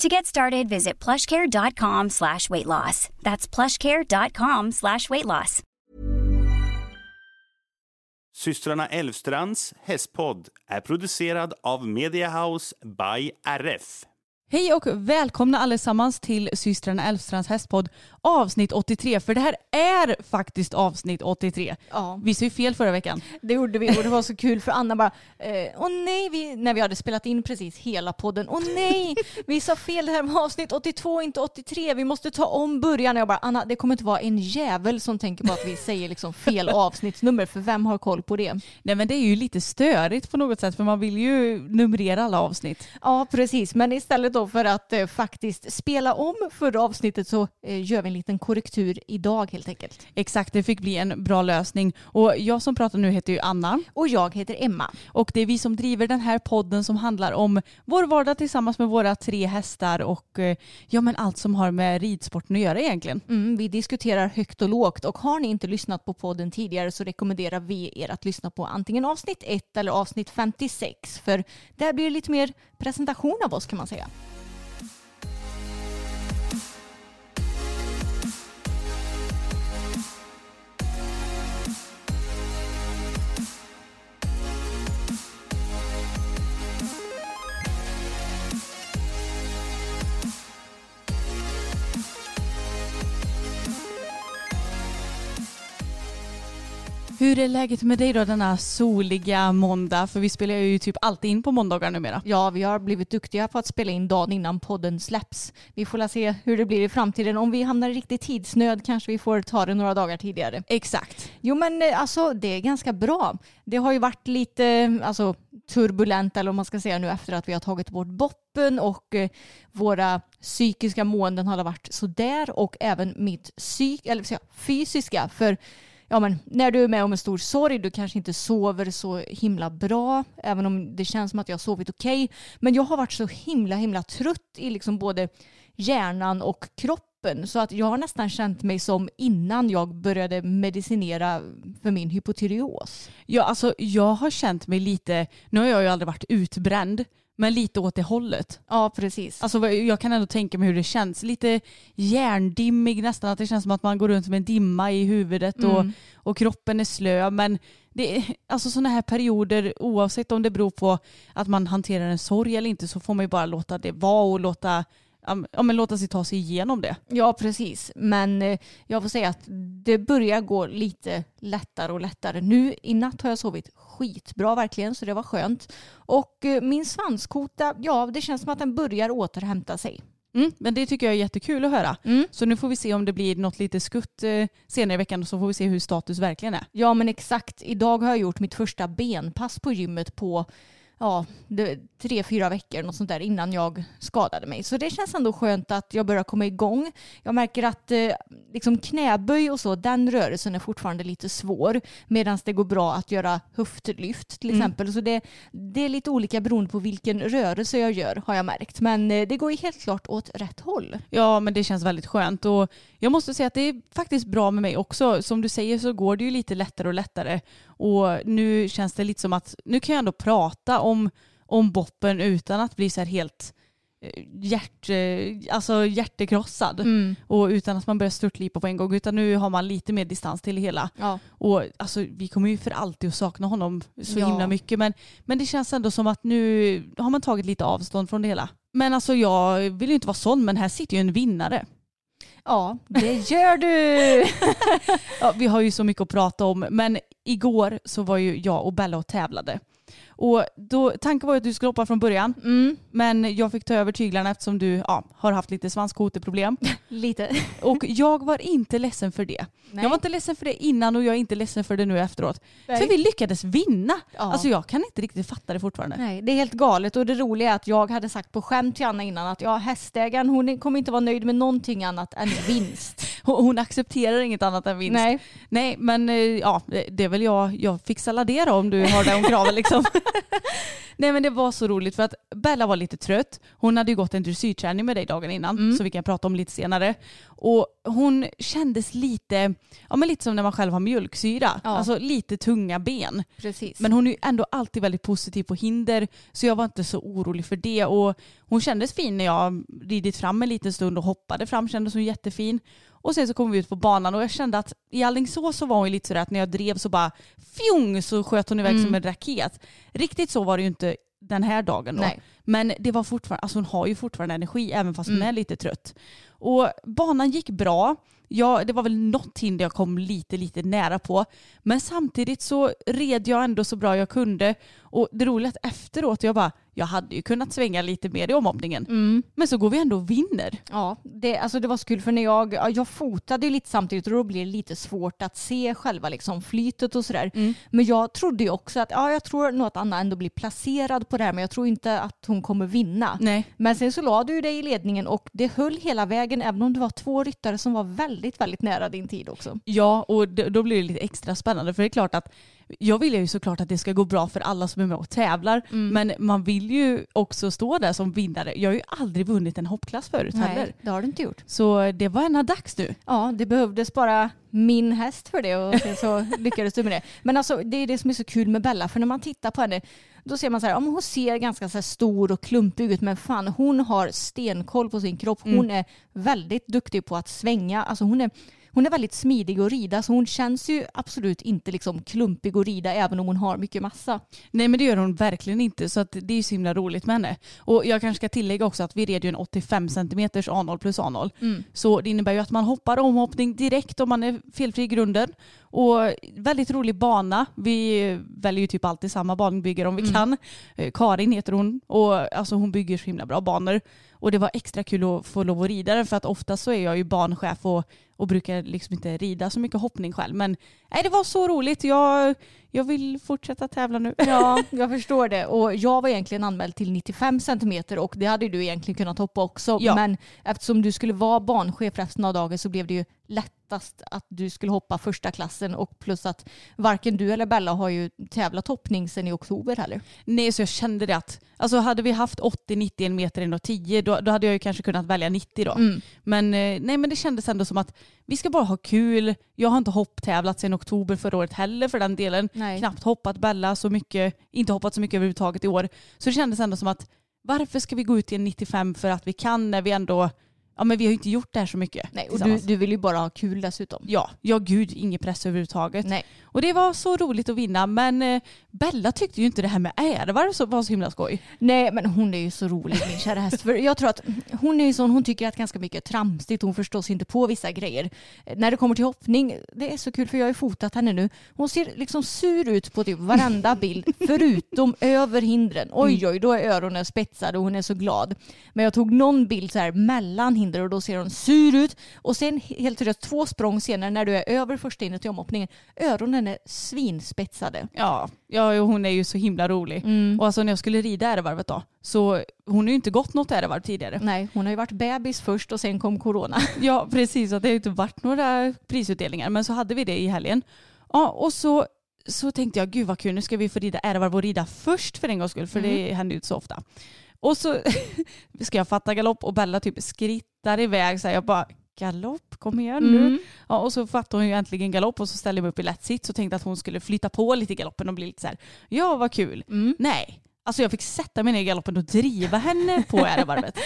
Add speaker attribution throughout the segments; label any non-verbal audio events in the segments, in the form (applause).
Speaker 1: To get started, visit plushcare.com slash weight loss. That's plushcare.com slash weight loss.
Speaker 2: Systrarna Elvstrands hästpodd är producerad av Mediahouse by RF.
Speaker 3: Hej och välkomna allesammans till systrarna Elfstrands hästpodd avsnitt 83. För det här är faktiskt avsnitt 83.
Speaker 4: Ja.
Speaker 3: Vi sa ju fel förra veckan.
Speaker 4: Det gjorde vi och det var så kul för Anna bara, eh, åh nej, vi, när vi hade spelat in precis hela podden, åh nej, vi sa fel, det här var avsnitt 82, inte 83, vi måste ta om början. Och jag bara, Anna, det kommer inte vara en jävel som tänker på att vi säger liksom fel avsnittsnummer, för vem har koll på det?
Speaker 3: Nej men det är ju lite störigt på något sätt för man vill ju numrera alla avsnitt.
Speaker 4: Ja, precis, men istället då för att eh, faktiskt spela om förra avsnittet så eh, gör vi en liten korrektur idag helt enkelt.
Speaker 3: Exakt, det fick bli en bra lösning. Och jag som pratar nu heter ju Anna.
Speaker 4: Och jag heter Emma.
Speaker 3: Och det är vi som driver den här podden som handlar om vår vardag tillsammans med våra tre hästar och eh, ja men allt som har med ridsporten att göra egentligen.
Speaker 4: Mm, vi diskuterar högt och lågt och har ni inte lyssnat på podden tidigare så rekommenderar vi er att lyssna på antingen avsnitt 1 eller avsnitt 56 för där blir det lite mer presentation av oss kan man säga.
Speaker 3: Hur är läget med dig då denna soliga måndag? För vi spelar ju typ alltid in på måndagar numera.
Speaker 4: Ja, vi har blivit duktiga på att spela in dagen innan podden släpps. Vi får se hur det blir i framtiden. Om vi hamnar i riktig tidsnöd kanske vi får ta det några dagar tidigare.
Speaker 3: Exakt.
Speaker 4: Jo men eh, alltså det är ganska bra. Det har ju varit lite alltså, turbulent eller om man ska säga nu efter att vi har tagit bort boppen och eh, våra psykiska måenden har varit sådär och även mitt psyk, eller säga, fysiska. För ja, men, när du är med om en stor sorg, du kanske inte sover så himla bra, även om det känns som att jag har sovit okej. Men jag har varit så himla himla trött i liksom både hjärnan och kroppen så att jag har nästan känt mig som innan jag började medicinera för min hypotyreos.
Speaker 3: Ja, alltså jag har känt mig lite, nu har jag ju aldrig varit utbränd, men lite åt det hållet.
Speaker 4: Ja, precis.
Speaker 3: Alltså jag kan ändå tänka mig hur det känns. Lite hjärndimmig nästan, att det känns som att man går runt med en dimma i huvudet och,
Speaker 4: Mm.
Speaker 3: och kroppen är slö. Men det alltså sådana här perioder, oavsett om det beror på att man hanterar en sorg eller inte, så får man ju bara låta det vara och låta, ja, men låta sig ta sig igenom det.
Speaker 4: Ja, precis. Men eh, jag får säga att det börjar gå lite lättare och lättare. Nu i natt har jag sovit skitbra verkligen, så det var skönt. Och eh, min svanskota, ja, det känns som att den börjar återhämta sig.
Speaker 3: Mm, men det tycker jag är jättekul att höra.
Speaker 4: Mm.
Speaker 3: Så nu får vi se om det blir något lite skutt eh, senare i veckan och så får vi se hur status verkligen är.
Speaker 4: Ja, men exakt. Idag har jag gjort mitt första benpass på gymmet på ja, tre, fyra veckor något sånt där innan jag skadade mig. Så det känns ändå skönt att jag börjar komma igång. Jag märker att eh, liksom knäböj och så, den rörelsen är fortfarande lite svår medan det går bra att göra höftlyft till
Speaker 3: Mm.
Speaker 4: exempel. Så det, det är lite olika beroende på vilken rörelse jag gör har jag märkt. Men eh, det går ju helt klart åt rätt håll.
Speaker 3: Ja, men det känns väldigt skönt. Och jag måste säga att det är faktiskt bra med mig också. Som du säger så går det ju lite lättare och lättare. Och nu känns det lite som att nu kan jag ändå prata om, om boppen utan att bli så här helt eh, hjärt, eh, alltså hjärtekrossad. Och utan att man börjar störtlipa på en gång. Utan nu har man lite mer distans till det hela.
Speaker 4: Ja.
Speaker 3: Och alltså, vi kommer ju för alltid att sakna honom så
Speaker 4: Ja.
Speaker 3: himla mycket. Men, men det känns ändå som att nu har man tagit lite avstånd från det hela. Men alltså jag vill ju inte vara sån, men här sitter ju en vinnare.
Speaker 4: Ja, det gör du! (laughs)
Speaker 3: Ja, vi har ju så mycket att prata om men igår så var ju jag och Bella och tävlade. Och då, tanken var att du skulle hoppa från början
Speaker 4: Mm,
Speaker 3: men jag fick ta över tyglarna eftersom du ja, har haft lite svanskoteproblem. (laughs)
Speaker 4: lite.
Speaker 3: Och jag var inte ledsen för det.
Speaker 4: Nej.
Speaker 3: Jag var inte ledsen för det innan och jag är inte ledsen för det nu efteråt.
Speaker 4: Nej.
Speaker 3: För vi lyckades vinna.
Speaker 4: Ja.
Speaker 3: Alltså jag kan inte riktigt fatta det fortfarande.
Speaker 4: Nej, det är helt galet och det roliga är att jag hade sagt på skämt till Anna innan att ja, hästägaren hon kommer inte vara nöjd med någonting annat än (laughs) vinst.
Speaker 3: Hon accepterar inget annat än vinst.
Speaker 4: Nej.
Speaker 3: Nej men eh, ja, det är väl jag, jag fixar det då om du har om kraven liksom. (laughs) (laughs) Nej men det var så roligt för att Bella var lite trött. Hon hade ju gått en dressyrträning med dig dagen innan
Speaker 4: Mm.
Speaker 3: så vi kan prata om lite senare. Och hon kändes lite, ja men lite som när man själv har mjölksyra.
Speaker 4: Ja.
Speaker 3: Alltså lite tunga ben.
Speaker 4: Precis.
Speaker 3: Men hon är ju ändå alltid väldigt positiv på hinder så jag var inte så orolig för det. Och hon kändes fin när jag ridit fram en liten stund och hoppade fram kändes hon jättefin. Och sen så kom vi ut på banan och jag kände att i Alingsås så var hon ju lite sådär att när jag drev så bara fjong så sköt hon iväg
Speaker 4: Mm.
Speaker 3: som en raket. Riktigt så var det ju inte den här dagen då.
Speaker 4: Nej.
Speaker 3: Men det var fortfarande, alltså hon har ju fortfarande energi även fast hon
Speaker 4: Mm.
Speaker 3: är lite trött. Och banan gick bra. Ja, det var väl något hinder jag kom lite, lite nära på. Men samtidigt så red jag ändå så bra jag kunde. Och det roliga är att efteråt, jag bara, jag hade ju kunnat svänga lite mer i omhoppningen.
Speaker 4: Mm.
Speaker 3: Men så går vi ändå och vinner.
Speaker 4: Ja, det, alltså det var så kul för när jag, ja, jag fotade ju lite samtidigt och då blir det lite svårt att se själva liksom flytet och sådär.
Speaker 3: Mm.
Speaker 4: Men jag trodde ju också att, ja jag tror nog att Anna ändå blir placerad på det här men jag tror inte att hon kommer vinna.
Speaker 3: Nej.
Speaker 4: Men sen så la du ju dig i ledningen och det höll hela vägen även om det var två ryttare som var väldigt, väldigt nära din tid också.
Speaker 3: Ja, och då blir det lite extra spännande. För det är klart att jag vill ju såklart att det ska gå bra för alla som är med och tävlar. Men man vill ju också stå där som vinnare. Jag har ju aldrig vunnit en hoppklass förut heller.
Speaker 4: Nej, det har du inte gjort.
Speaker 3: Så det var ena dags nu.
Speaker 4: Ja, det behövdes bara min häst för det och sen så (laughs) lyckades du med det. Men alltså det är det som är så kul med Bella för när man tittar på henne då ser man så här, ja, hon ser ganska så här stor och klumpig ut men fan hon har stenkoll på sin kropp. Hon är väldigt duktig på att svänga. Alltså hon är hon är väldigt smidig att rida så hon känns ju absolut inte liksom klumpig att rida även om hon har mycket massa.
Speaker 3: Nej men det gör hon verkligen inte så att det är ju så himla roligt med henne. Och jag kanske ska tillägga också att vi red ju en 85 cm A0 plus A0. Så det innebär ju att man hoppar omhoppning direkt om man är felfri i grunden. Och väldigt rolig bana. Vi väljer ju typ alltid samma banbyggare om vi kan. Eh, Karin heter hon och alltså hon bygger så himla bra banor. Och det var extra kul att få lov att rida den för att ofta så är jag ju banchef och, och brukar liksom inte rida så mycket hoppning själv. Men nej, det var så roligt. Jag, jag vill fortsätta tävla nu.
Speaker 4: Ja, (laughs) jag förstår det. Och jag var egentligen anmäld till 95 centimeter och det hade du egentligen kunnat hoppa också.
Speaker 3: Ja.
Speaker 4: Men eftersom du skulle vara banchef resten av dagen så blev det ju lättast att du skulle hoppa första klassen och plus att varken du eller Bella har ju tävlat hoppning sedan i oktober heller.
Speaker 3: Nej, så jag kände det att alltså hade vi haft 80-90 en meter 1,10 då, då hade jag ju kanske kunnat välja 90 då.
Speaker 4: Mm.
Speaker 3: Men, eh, nej, men det kändes ändå som att vi ska bara ha kul. Jag har inte hopptävlat sedan oktober förra året heller för den delen.
Speaker 4: Nej.
Speaker 3: Knappt hoppat Bella så mycket, inte hoppat så mycket överhuvudtaget i år. Så det kändes ändå som att varför ska vi gå ut i en 95 för att vi kan när vi ändå, ja men vi har ju inte gjort det här så mycket
Speaker 4: Nej, och du, du vill ju bara ha kul dessutom.
Speaker 3: Ja, ja gud, ingen press överhuvudtaget.
Speaker 4: Nej.
Speaker 3: Och det var så roligt att vinna men eh, Bella tyckte ju inte det här med ärevarv så, var så himla skoj.
Speaker 4: Nej men hon är ju så rolig min kära häst. För jag tror att hon är ju sån, hon tycker att ganska mycket är tramsigt. Hon förstår sig inte på vissa grejer. När det kommer till hoppning, det är så kul för jag har ju fotat henne nu. Hon ser liksom sur ut på typ varenda bild (laughs) förutom över hindren. Oj oj, då är öronen spetsade och hon är så glad. Men jag tog någon bild så här mellan hinder och då ser hon sur ut. Och sen helt tydligt två språng senare när du är över första hindret i omhoppningen, öronen är svinspetsade.
Speaker 3: Ja, ja hon är ju så himla rolig.
Speaker 4: Mm.
Speaker 3: Och alltså när jag skulle rida ärevarvet då, så hon har ju inte gått något ärevarv tidigare.
Speaker 4: Nej, hon har ju varit bebis först och sen kom corona. (laughs)
Speaker 3: Ja precis, att det har ju inte varit några prisutdelningar men så hade vi det i helgen. Ja och så, så tänkte jag gud vad kul nu ska vi få rida ärevarv och rida först för en gångs skull för det händer ju inte så ofta. Och så (laughs) ska jag fatta galopp och Bella typ skrittar iväg så här, jag bara galopp, kom igen nu. Ja, och så fattar hon ju äntligen galopp och så ställer jag mig upp i lätt sitt och tänkte att hon skulle flytta på lite i galoppen och bli lite så här, ja vad kul. Nej, alltså jag fick sätta mig ner i galoppen och driva henne på (laughs) ärevarvet.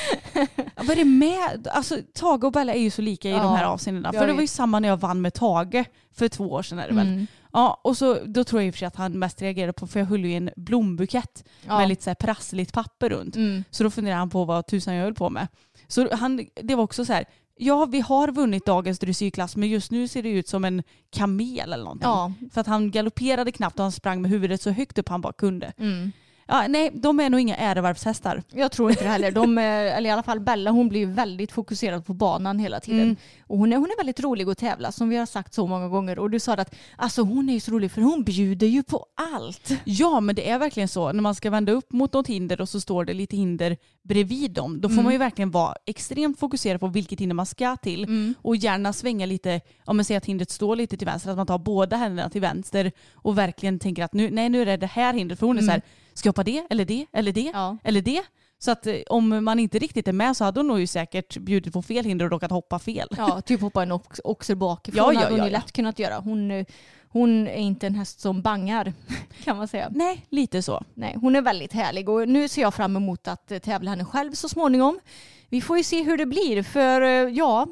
Speaker 3: Vad är det med, alltså Tage och Bella är ju så lika i
Speaker 4: Ja,
Speaker 3: de här avseendena. För det var ju samma när jag vann med Tage för två år sedan är det väl.
Speaker 4: Mm.
Speaker 3: Ja, och så, då tror jag i och för sig att han mest reagerade på, för jag höll ju i en blombukett
Speaker 4: Ja.
Speaker 3: med lite så här prassligt papper runt.
Speaker 4: Mm.
Speaker 3: Så då funderade han på vad tusan jag höll på med. Så han, det var också så här, Ja, vi har vunnit dagens dressyrklass men just nu ser det ut som en kamel eller någonting.
Speaker 4: Ja.
Speaker 3: För att han galopperade knappt och han sprang med huvudet så högt upp han bara kunde.
Speaker 4: Mm.
Speaker 3: Ja, nej, de är nog inga ärevarvshästar.
Speaker 4: Jag tror inte det heller. De, eh, eller i alla fall Bella hon blir väldigt fokuserad på banan hela tiden.
Speaker 3: Mm.
Speaker 4: Och hon är, hon är väldigt rolig att tävla som vi har sagt så många gånger. Och du sa att alltså, hon är ju så rolig för hon bjuder ju på allt.
Speaker 3: Ja, men det är verkligen så. När man ska vända upp mot något hinder och så står det lite hinder bredvid dem, då får
Speaker 4: Mm.
Speaker 3: man ju verkligen vara extremt fokuserad på vilket hinder man ska till
Speaker 4: Mm.
Speaker 3: och gärna svänga lite, om man säger att hindret står lite till vänster, att man tar båda händerna till vänster och verkligen tänker att nu, nej, nu är det det här hindret, för hon är så här, ska jag hoppa det, eller det, eller det.
Speaker 4: Ja.
Speaker 3: eller det? Så att eh, om man inte riktigt är med så hade hon nog ju säkert bjudit på fel hinder och råkat hoppa fel.
Speaker 4: Ja, typ hoppa en ox- oxer bakifrån
Speaker 3: Ja, ja,
Speaker 4: hade hon
Speaker 3: ja,
Speaker 4: ju lätt kunnat göra. Hon, eh, hon är inte en häst som bangar (laughs) kan man säga.
Speaker 3: Nej, lite så.
Speaker 4: Nej, hon är väldigt härlig och nu ser jag fram emot att eh, tävla henne själv så småningom. Vi får ju se hur det blir för ja,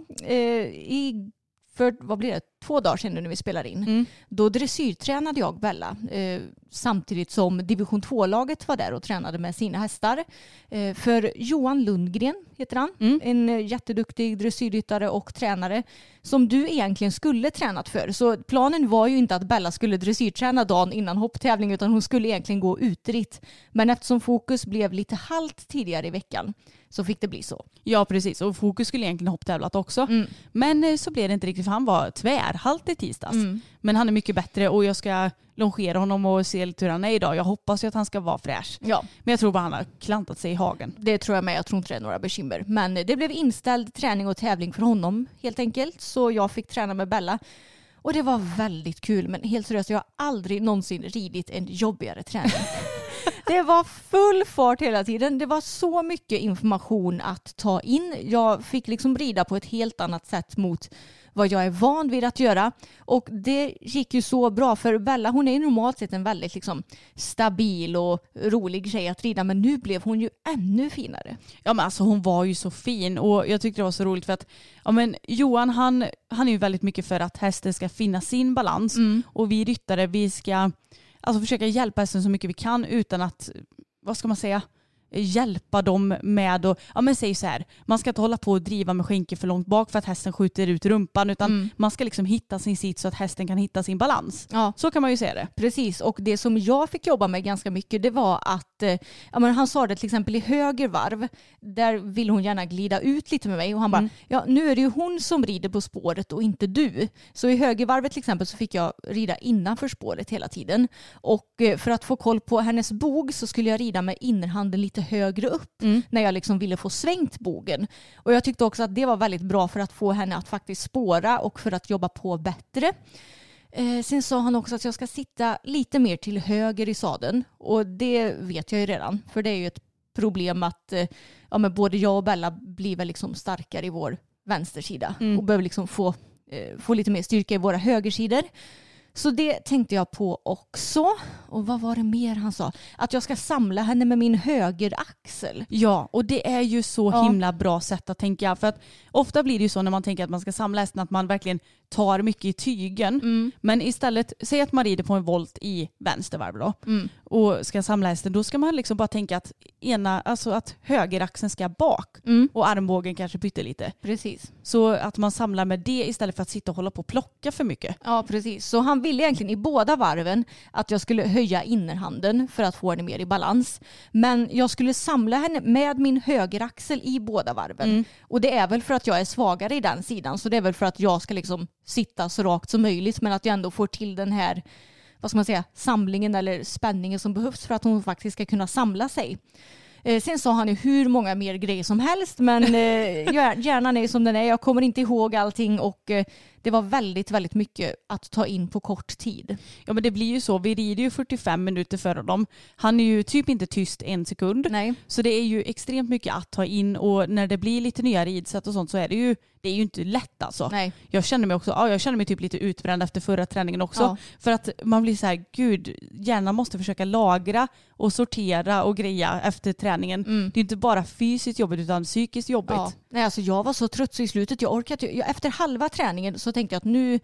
Speaker 4: i, för vad blir det, två dagar sedan när vi spelar in.
Speaker 3: Mm.
Speaker 4: Då dressyrtränade jag Bella eh, samtidigt som division 2-laget var där och tränade med sina hästar. Eh, för Johan Lundgren heter han,
Speaker 3: Mm.
Speaker 4: en eh, jätteduktig dressyrryttare och tränare som du egentligen skulle tränat för. Så planen var ju inte att Bella skulle dressyrträna dagen innan hopptävling utan hon skulle egentligen gå utritt. Men eftersom fokus blev lite halt tidigare i veckan så fick det bli så.
Speaker 3: Ja, precis. Och Fokus skulle egentligen hopptävlat också.
Speaker 4: Mm.
Speaker 3: Men eh, så blev det inte riktigt för han var tvärhalt i tisdags.
Speaker 4: Mm.
Speaker 3: Men han är mycket bättre och jag ska longera honom och se lite hur han är idag. Jag hoppas ju att han ska vara fräsch.
Speaker 4: Ja,
Speaker 3: Men jag tror bara han har klantat sig i hagen.
Speaker 4: det tror jag med. Jag tror inte det är några bekymmer. Men det blev inställd träning och tävling för honom helt enkelt. Så jag fick träna med Bella. Och det var väldigt kul. Men helt seriöst, jag har aldrig någonsin ridit en jobbigare träning. (laughs) Det var full fart hela tiden. Det var så mycket information att ta in. Jag fick liksom rida på ett helt annat sätt mot vad jag är van vid att göra. Och det gick ju så bra för Bella hon är normalt sett en väldigt liksom stabil och rolig tjej att rida men nu blev hon ju ännu finare.
Speaker 3: Ja men alltså hon var ju så fin och jag tyckte det var så roligt för att ja, men Johan han, han är ju väldigt mycket för att hästen ska finna sin balans och vi ryttare vi ska alltså försöka hjälpa hästen så mycket vi kan utan att, vad ska man säga, hjälpa dem med och, ja men säg så här, man ska inte hålla på och driva med skänke för långt bak för att hästen skjuter ut rumpan utan man ska liksom hitta sin sits så att hästen kan hitta sin balans.
Speaker 4: Ja.
Speaker 3: Så kan man ju säga det.
Speaker 4: Precis, och det som jag fick jobba med ganska mycket det var att, eh, ja, men han sa det till exempel i höger varv, där vill hon gärna glida ut lite med mig och han bara, ja nu är det ju hon som rider på spåret och inte du. Så i högervarvet till exempel så fick jag rida innanför spåret hela tiden. Och eh, för att få koll på hennes bog så skulle jag rida med innerhanden lite högre upp när jag liksom ville få svängt bogen. Och jag tyckte också att det var väldigt bra för att få henne att faktiskt spåra och för att jobba på bättre. Eh, sen sa han också att jag ska sitta lite mer till höger i sadeln och det vet jag ju redan för det är ju ett problem att eh, ja, men både jag och Bella blir väl liksom starkare i vår vänstersida och behöver liksom få, eh, få lite mer styrka i våra högersidor. Så det tänkte jag på också. Och vad var det mer han sa? Att jag ska samla henne med min högeraxel.
Speaker 3: Ja, och det är ju så
Speaker 4: Ja.
Speaker 3: himla bra sätt att tänka. För att ofta blir det ju så när man tänker att man ska samla hästen att man verkligen tar mycket i tygen.
Speaker 4: Mm.
Speaker 3: Men istället, säg att man rider på en volt i vänstervarv då
Speaker 4: Mm.
Speaker 3: och ska samla hästen, då ska man liksom bara tänka att, ena, alltså att högeraxeln ska bak
Speaker 4: Mm.
Speaker 3: och armbågen kanske pyttelite.
Speaker 4: Precis.
Speaker 3: Så att man samlar med det istället för att sitta och hålla på och plocka för mycket.
Speaker 4: Ja, precis. Så han ville egentligen i båda varven att jag skulle höja innerhanden för att få henne mer i balans. Men jag skulle samla henne med min högeraxel i båda varven. Och det är väl för att jag är svagare i den sidan. Så det är väl för att jag ska liksom sitta så rakt som möjligt men att jag ändå får till den här vad ska man säga, samlingen eller spänningen som behövs för att hon faktiskt ska kunna samla sig. Eh, sen sa han ju hur många mer grejer som helst men eh, hjärnan är som den är. Jag kommer inte ihåg allting och eh, det var väldigt, väldigt mycket att ta in på kort tid.
Speaker 3: Ja men det blir ju så, vi rider ju 45 minuter för honom. Han är ju typ inte tyst en sekund.
Speaker 4: Nej.
Speaker 3: Så det är ju extremt mycket att ta in och när det blir lite nya ridsätt och sånt så är det ju, det är ju inte lätt alltså.
Speaker 4: Nej.
Speaker 3: Jag känner mig också, ja, jag känner mig typ lite utbränd efter förra träningen också.
Speaker 4: Ja.
Speaker 3: För att man blir så här, gud, hjärnan måste försöka lagra och sortera och greja efter träningen.
Speaker 4: Mm.
Speaker 3: Det är inte bara fysiskt jobbigt utan psykiskt jobbigt.
Speaker 4: Ja. Nej, alltså jag var så trött så i slutet, jag orkade jag, Efter halva träningen så tänkte jag att nu,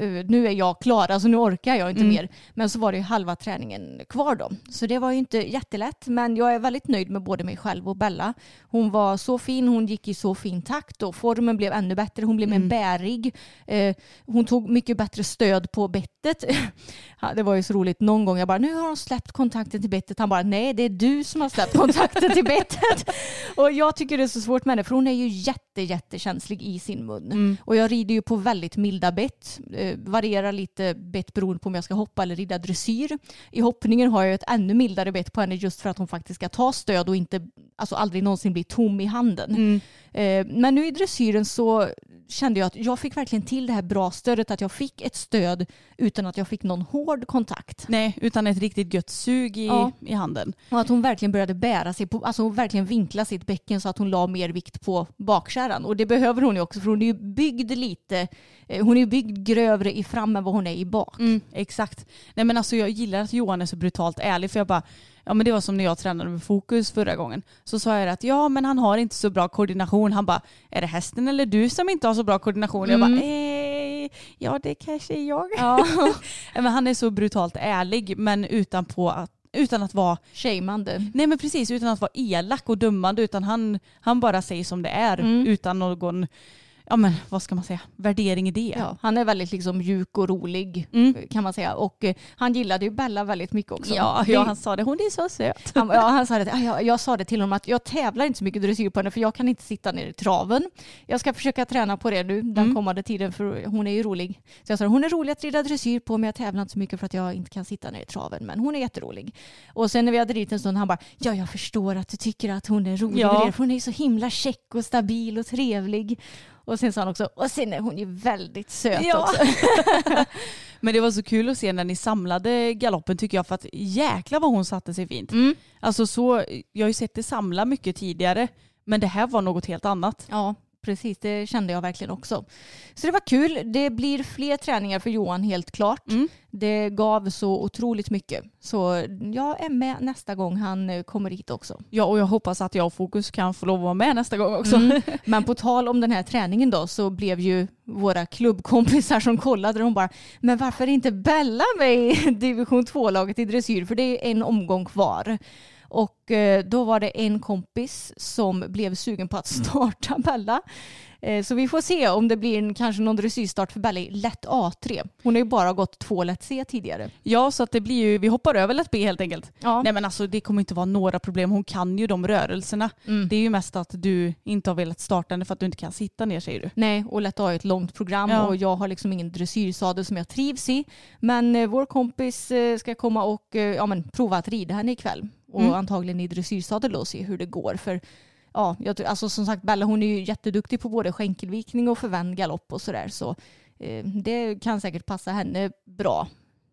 Speaker 4: uh, nu är jag klar, alltså nu orkar jag inte mm. mer. Men så var det halva träningen kvar då. Så det var ju inte jättelätt, men jag är väldigt nöjd med både mig själv och Bella. Hon var så fin, hon gick i så fin takt och formen blev ännu bättre, hon blev mer mm. bärig. Uh, hon tog mycket bättre stöd på bettet. (laughs) det var ju så roligt, någon gång jag bara, nu har hon släppt kontakten till bettet. Han bara, nej det är du som har släppt kontakten till bettet. (laughs) och jag tycker det är så svårt med henne, för hon är ju jätte, jättekänslig i sin mun. Mm. Och jag rider ju på väldigt milda bett. Eh, varierar lite bett beroende på om jag ska hoppa eller rida dressyr. I hoppningen har jag ett ännu mildare bett på henne just för att hon faktiskt ska ta stöd och inte, alltså aldrig någonsin bli tom i handen. Mm. Eh, men nu i dressyren så kände jag att jag fick verkligen till det här bra stödet, att jag fick ett stöd utan att jag fick någon hård kontakt.
Speaker 3: Nej, utan ett riktigt gött sug i, ja. i handen.
Speaker 4: Och att hon verkligen började bära sig, på, alltså hon verkligen vinkla sitt bäcken så att hon la mer vikt på bakkärran. Och det behöver hon ju också för hon är ju byggd lite, eh, hon är ju byggd grövre i fram än vad hon är i bak.
Speaker 3: Mm, exakt. Nej men alltså jag gillar att Johan är så brutalt ärlig för jag bara Ja men det var som när jag tränade med fokus förra gången. Så sa jag att ja men han har inte så bra koordination. Han bara, är det hästen eller du som inte har så bra koordination? Mm. Jag bara, eh, ja det kanske är jag. (laughs) Ja. men han är så brutalt ärlig men utan på att utan att vara
Speaker 4: shameande.
Speaker 3: Nej men precis, utan att vara elak och dömande utan han, han bara säger som det är mm. utan någon ja men vad ska man säga, värdering i det. Ja,
Speaker 4: han är väldigt liksom mjuk och rolig mm. kan man säga. Och eh, han gillade ju Bella väldigt mycket också.
Speaker 3: Ja, ja han sa det, hon är så söt.
Speaker 4: Han, ja, han sa det, jag, jag sa det till honom att jag tävlar inte så mycket dressyr på henne för jag kan inte sitta ner i traven. Jag ska försöka träna på det nu den mm. kommande tiden för hon är ju rolig. Så jag sa hon är rolig att rida dressyr på men jag tävlar inte så mycket för att jag inte kan sitta ner i traven. Men hon är jätterolig. Och sen när vi hade ridit en stund han bara, ja jag förstår att du tycker att hon är rolig ja. hon är så himla check och stabil och trevlig. Och sen sa han också, och sen är hon ju väldigt söt ja. också. (laughs)
Speaker 3: Men det var så kul att se när ni samlade galoppen tycker jag för att jäkla vad hon satte sig fint. Mm. Alltså så, jag har ju sett det samla mycket tidigare men det här var något helt annat.
Speaker 4: Ja, precis. Det kände jag verkligen också. Så det var kul. Det blir fler träningar för Johan helt klart. Mm. Det gav så otroligt mycket. Så jag är med nästa gång han eh, kommer hit också.
Speaker 3: Ja, och jag hoppas att jag och Fokus kan få lov att vara med nästa gång också. Mm. (laughs)
Speaker 4: Men på tal om den här träningen då så blev ju våra klubbkompisar som kollade de bara men varför inte Bella med i (laughs) division 2-laget i dressyr för det är en omgång kvar. Och eh, då var det en kompis som blev sugen på att starta Bella. Eh, så vi får se om det blir en, kanske någon dressyrstart för Bella i lätt A3. Hon har ju bara gått två lätt C tidigare.
Speaker 3: Ja, så att det blir ju, vi hoppar över lätt B helt enkelt. Ja. Nej men alltså det kommer inte vara några problem. Hon kan ju de rörelserna. Mm. Det är ju mest att du inte har velat starta henne för att du inte kan sitta ner säger du.
Speaker 4: Nej, och lätt A är ett långt program ja. och jag har liksom ingen dressyrsadel som jag trivs i. Men eh, vår kompis ska komma och ja, men, prova att rida henne ikväll och mm. antagligen i dressyrsadel och se hur det går. För ja, jag, alltså som sagt Bella hon är ju jätteduktig på både skänkelvikning och förvänd galopp och sådär så eh, det kan säkert passa henne bra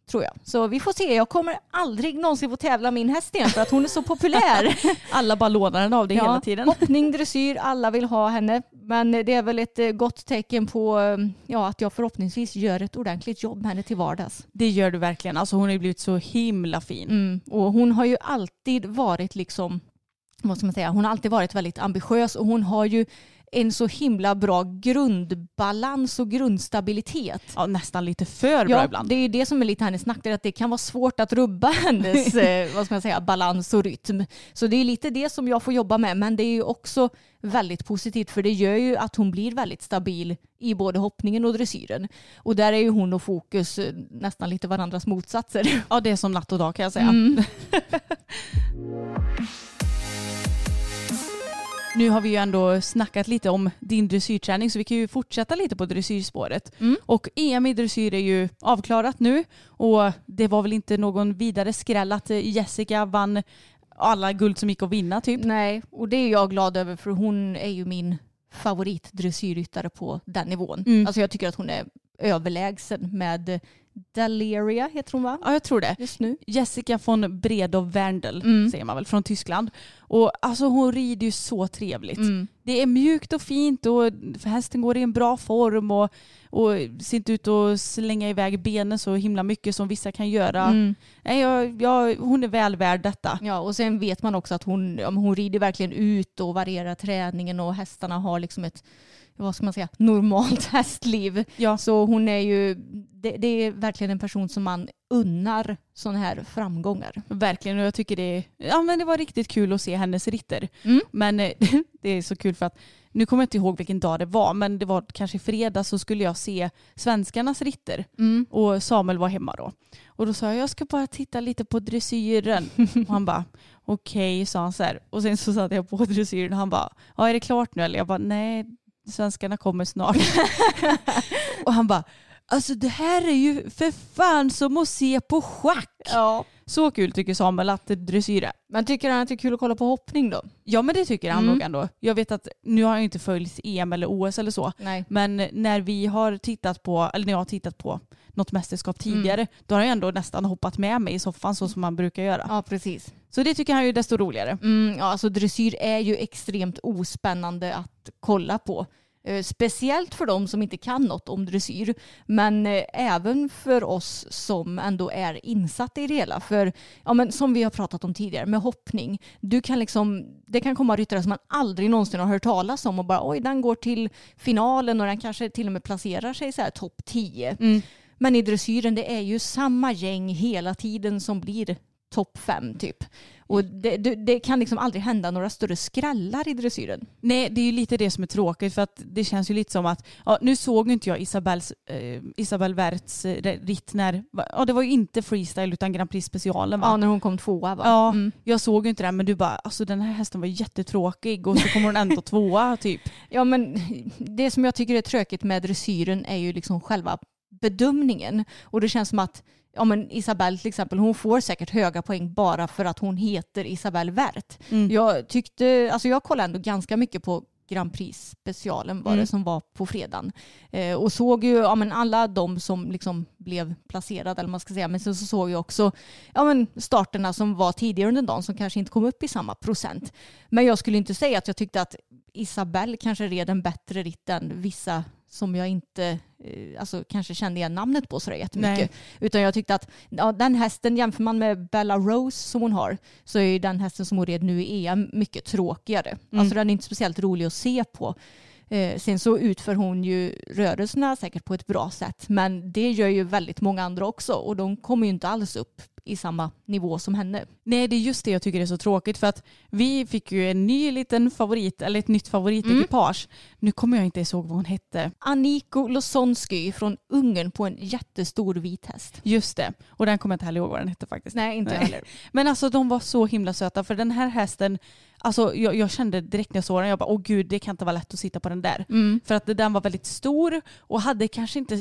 Speaker 4: tror jag. Så vi får se. Jag kommer aldrig någonsin få tävla min häst igen för att hon är så populär. (laughs)
Speaker 3: alla bara lånar henne av det ja, hela tiden.
Speaker 4: Hoppning, dressyr, alla vill ha henne. Men det är väl ett eh, gott tecken på eh, ja, att jag förhoppningsvis gör ett ordentligt jobb med henne till vardags.
Speaker 3: Det gör du verkligen. Alltså hon har ju blivit så himla fin.
Speaker 4: Mm. Och hon har ju alltid varit liksom vad ska man säga, hon har alltid varit väldigt ambitiös och hon har ju en så himla bra grundbalans och grundstabilitet.
Speaker 3: Ja, nästan lite för bra
Speaker 4: ja,
Speaker 3: ibland.
Speaker 4: Det är det som är lite hennes nackdel, att det kan vara svårt att rubba (laughs) hennes eh, vad ska man säga, balans och rytm. Så det är lite det som jag får jobba med, men det är ju också väldigt positivt för det gör ju att hon blir väldigt stabil i både hoppningen och dressyren. Och där är ju hon och fokus eh, nästan lite varandras motsatser.
Speaker 3: Ja, det är som natt och dag kan jag säga. Mm. (laughs) Nu har vi ju ändå snackat lite om din dressyrträning så vi kan ju fortsätta lite på dressyrspåret. Mm. Och EM i dressyr är ju avklarat nu och det var väl inte någon vidare skräll att Jessica vann alla guld som gick att vinna typ.
Speaker 4: Nej, och det är jag glad över för hon är ju min favoritdressyrryttare på den nivån. Mm. Alltså jag tycker att hon är överlägsen med Daleria heter hon va?
Speaker 3: Ja, jag tror det.
Speaker 4: Just nu.
Speaker 3: Jessica von Bredow Werndl
Speaker 4: Mm.
Speaker 3: säger man väl, från Tyskland. Och alltså hon rider ju så trevligt.
Speaker 4: Mm.
Speaker 3: Det är mjukt och fint och hästen går i en bra form och, och ser inte ut att slänga iväg benen så himla mycket som vissa kan göra.
Speaker 4: Mm.
Speaker 3: Nej, jag, jag, hon är väl värd detta.
Speaker 4: Ja, och sen vet man också att hon, hon rider verkligen ut och varierar träningen och hästarna har liksom ett vad ska man säga, normalt (laughs) hästliv.
Speaker 3: Ja.
Speaker 4: Så hon är ju, det, det är verkligen en person som man unnar sådana här framgångar.
Speaker 3: Verkligen och jag tycker det, ja, men det var riktigt kul att se hennes ritter.
Speaker 4: Mm.
Speaker 3: Men eh, (laughs) det är så kul för att nu kommer jag inte ihåg vilken dag det var men det var kanske fredag så skulle jag se svenskarnas ritter
Speaker 4: Mm.
Speaker 3: och Samuel var hemma då. Och då sa jag jag ska bara titta lite på dressyren. (laughs) och han bara okej sa han så här. Och sen så satte jag på dressyren och han bara ja är det klart nu eller? Jag bara nej svenskarna kommer snart. (laughs) och han bara alltså det här är ju för fan som att se på schack.
Speaker 4: Ja.
Speaker 3: Så kul tycker Samuel att dressyr är.
Speaker 4: Men tycker han att det är kul att kolla på hoppning då?
Speaker 3: Ja men det tycker han
Speaker 4: Mm.
Speaker 3: nog ändå. Jag vet att nu har jag inte följt EM eller OS eller så.
Speaker 4: Nej.
Speaker 3: Men när vi har tittat på, eller när jag har tittat på något mästerskap
Speaker 4: Mm.
Speaker 3: tidigare, då har jag ändå nästan hoppat med mig i soffan så som man brukar göra.
Speaker 4: Ja, precis.
Speaker 3: Så det tycker han ju desto roligare.
Speaker 4: Mm, ja, alltså dressyr är ju extremt ospännande att kolla på. Eh, speciellt för de som inte kan något om dressyr. Men eh, även för oss som ändå är insatta i det hela. För ja, men som vi har pratat om tidigare med hoppning. Du kan liksom, det kan komma ryttare som man aldrig någonsin har hört talas om och bara oj den går till finalen och den kanske till och med placerar sig så här topp 10.
Speaker 3: Mm.
Speaker 4: Men i dressyren det är ju samma gäng hela tiden som blir topp fem typ. Och det, det, det kan liksom aldrig hända några större skrällar i dressyren.
Speaker 3: Nej, det är ju lite det som är tråkigt för att det känns ju lite som att, ja, nu såg inte jag Isabels, eh, Isabel Werts eh, ritt när, ja det var ju inte freestyle utan Grand Prix specialen va?
Speaker 4: Ja, när hon kom tvåa va?
Speaker 3: Ja,
Speaker 4: Mm.
Speaker 3: jag såg ju inte den men du bara, alltså den här hästen var jättetråkig och så kommer hon ändå (laughs) tvåa typ.
Speaker 4: ja, men det som jag tycker är tråkigt med dressyren är ju liksom själva bedömningen. Och det känns som att ja, men Isabelle till exempel, hon får säkert höga poäng bara för att hon heter Isabelle Wert.
Speaker 3: Mm.
Speaker 4: Jag tyckte, alltså jag kollade ändå ganska mycket på Grand Prix specialen var
Speaker 3: Mm.
Speaker 4: det som var på fredagen. Eh, och såg ju ja, men alla de som liksom blev placerade eller man ska säga. Men sen så såg jag också ja, men starterna som var tidigare under dagen som kanske inte kom upp i samma procent. Men jag skulle inte säga att jag tyckte att Isabelle kanske red en bättre ritt än vissa som jag inte eh, alltså, kanske kände igen namnet på sådär jättemycket.
Speaker 3: Nej.
Speaker 4: Utan jag tyckte att ja, den hästen, jämför man med Bella Rose som hon har, så är ju den hästen som hon red nu i EM mycket tråkigare.
Speaker 3: Mm.
Speaker 4: Alltså den är inte speciellt rolig att se på. Eh, sen så utför hon ju rörelserna säkert på ett bra sätt, men det gör ju väldigt många andra också och de kommer ju inte alls upp i samma nivå som henne.
Speaker 3: Nej, det är just det jag tycker är så tråkigt för att vi fick ju en ny liten favorit, eller ett nytt favoritekipage. Nu kommer jag inte ihåg vad hon hette.
Speaker 4: Aniko Losonsky från Ungern på en jättestor vit häst.
Speaker 3: Just det. Och den kommer jag inte heller ihåg vad den hette faktiskt.
Speaker 4: Nej, inte
Speaker 3: Nej.
Speaker 4: heller.
Speaker 3: Men alltså de var så himla söta för den här hästen, alltså jag, jag kände direkt när jag såg den, jag bara åh gud det kan inte vara lätt att sitta på den där.
Speaker 4: Mm.
Speaker 3: För att den var väldigt stor och hade kanske inte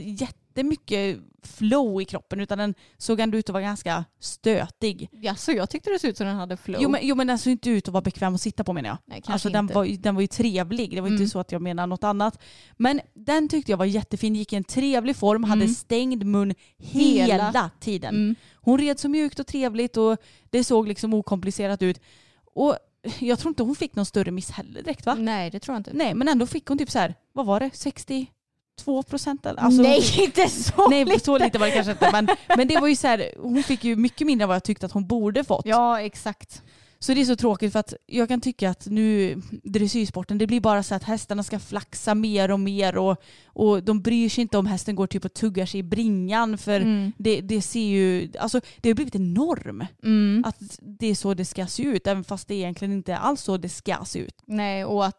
Speaker 3: jättemycket flow i kroppen utan den såg ändå ut att vara ganska stötig.
Speaker 4: Ja, så jag tyckte det såg ut som den hade flow.
Speaker 3: Jo men, jo men den såg inte ut att vara bekväm att sitta på menar jag.
Speaker 4: Nej,
Speaker 3: Alltså den
Speaker 4: inte.
Speaker 3: var, den var ju trevlig, det var
Speaker 4: Mm.
Speaker 3: inte så att jag menar något annat. Men den tyckte jag var jättefin, gick i en trevlig form, hade
Speaker 4: Mm.
Speaker 3: stängd mun hela,
Speaker 4: Hela.
Speaker 3: tiden.
Speaker 4: Mm.
Speaker 3: Hon red så mjukt och trevligt och det såg liksom okomplicerat ut. Och jag tror inte hon fick någon större miss heller direkt va?
Speaker 4: Nej, det tror jag inte.
Speaker 3: Nej men ändå fick hon typ så här, vad var det, 62 procent? Alltså,
Speaker 4: Nej, (laughs) inte så
Speaker 3: Nej
Speaker 4: lite.
Speaker 3: så lite var det kanske inte men, men det var ju så här, hon fick ju mycket mindre än vad jag tyckte att hon borde fått.
Speaker 4: Ja, exakt.
Speaker 3: Så det är så tråkigt för att jag kan tycka att nu dressyrsporten det blir bara så att hästarna ska flaxa mer och mer och, och de bryr sig inte om hästen går typ och tuggar sig i bringan för
Speaker 4: Mm.
Speaker 3: det, det ser ju, alltså det har blivit en norm
Speaker 4: Mm.
Speaker 3: att det är så det ska se ut även fast det egentligen inte är alls så det ska se ut.
Speaker 4: Nej, och att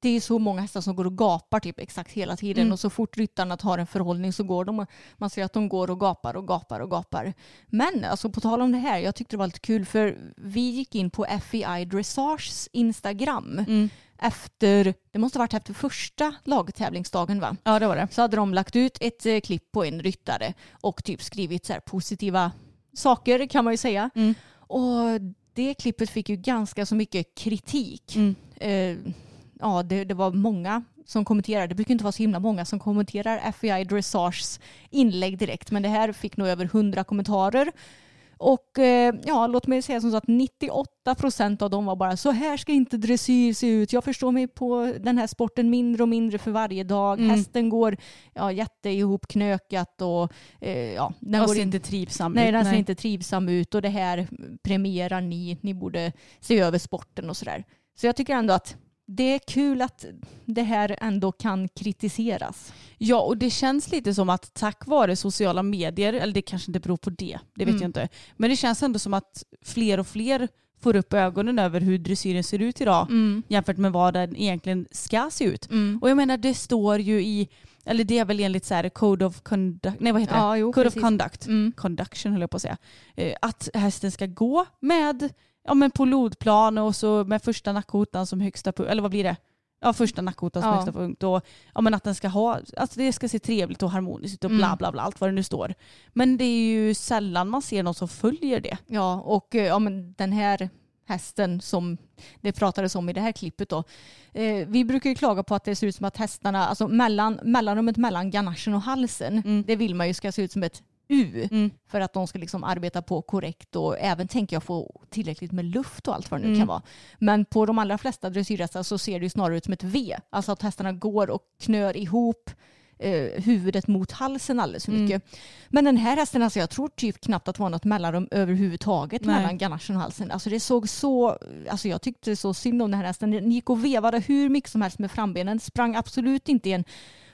Speaker 4: det är så många hästar som går och gapar typ exakt hela tiden
Speaker 3: Mm.
Speaker 4: och så fort ryttarna tar en förhållning så går de, man ser att de går och gapar och gapar och gapar. Men alltså på tal om det här, jag tyckte det var lite kul för vi gick in på FEI Dressages Instagram
Speaker 3: Mm.
Speaker 4: efter, det måste ha varit efter första lagtävlingsdagen va?
Speaker 3: Ja det var det.
Speaker 4: så hade de lagt ut ett eh, klipp på en ryttare och typ skrivit så här positiva saker kan man ju säga.
Speaker 3: Mm.
Speaker 4: Och det klippet fick ju ganska så mycket kritik.
Speaker 3: Mm.
Speaker 4: Eh, ja, det, det var många som kommenterar. Det brukar inte vara så himla många som kommenterar FBI Dressages inlägg direkt. Men det här fick nog över 100 kommentarer. Och eh, ja, låt mig säga som så att 98 procent av dem var bara så här ska inte dressyr se ut. Jag förstår mig på den här sporten mindre och mindre för varje dag.
Speaker 3: Mm.
Speaker 4: Hästen går ja, jätte ihopknökat och eh, ja, den
Speaker 3: Den
Speaker 4: går
Speaker 3: ser
Speaker 4: in-
Speaker 3: inte trivsam
Speaker 4: Nej,
Speaker 3: ut.
Speaker 4: den ser inte trivsam ut och det här premierar ni. Ni borde se över sporten och sådär. Så jag tycker ändå att det är kul att det här ändå kan kritiseras.
Speaker 3: Ja, och det känns lite som att tack vare sociala medier, eller det kanske inte beror på det, det vet
Speaker 4: Mm.
Speaker 3: jag inte. Men det känns ändå som att fler och fler får upp ögonen över hur dressyren ser ut idag jämfört med vad den egentligen ska se ut.
Speaker 4: Mm.
Speaker 3: Och jag menar det står ju i, eller det är väl enligt så här Code of Conduct, nej vad heter
Speaker 4: Ja,
Speaker 3: det?
Speaker 4: jo,
Speaker 3: Code
Speaker 4: precis.
Speaker 3: of Conduct,
Speaker 4: Mm.
Speaker 3: Conduction höll jag på att säga. Eh, Att hästen ska gå med, ja men på lodplan och så med första nackhotan som högsta punkt, eller vad blir det? Ja första nackhotan som
Speaker 4: Ja.
Speaker 3: högsta punkt och ja, men att den ska ha, alltså det ska se trevligt och harmoniskt ut och
Speaker 4: Mm.
Speaker 3: bla bla bla, allt vad det nu står. Men det är ju sällan man ser någon som följer det.
Speaker 4: Ja, och eh, ja, men den här hästen som det pratades om i det här klippet då. Eh, vi brukar ju klaga på att det ser ut som att hästarna, alltså mellan, mellanrummet mellan ganachen och halsen,
Speaker 3: Mm.
Speaker 4: det vill man ju ska se ut som ett U
Speaker 3: Mm.
Speaker 4: för att de ska liksom arbeta på korrekt och även tänker jag få tillräckligt med luft och allt vad det nu
Speaker 3: Mm.
Speaker 4: kan vara. Men på de allra flesta dressyrhästar så ser det ju snarare ut som ett V. Alltså att hästarna går och knör ihop eh, huvudet mot halsen alldeles för
Speaker 3: Mm.
Speaker 4: mycket. Men den här hästen, alltså jag tror typ knappt att det var något mellanrum överhuvudtaget
Speaker 3: Nej.
Speaker 4: mellan ganachen och halsen. Alltså det såg så, alltså jag tyckte så synd om den här hästen. Den gick och vevade hur mycket som helst med frambenen, sprang absolut inte i en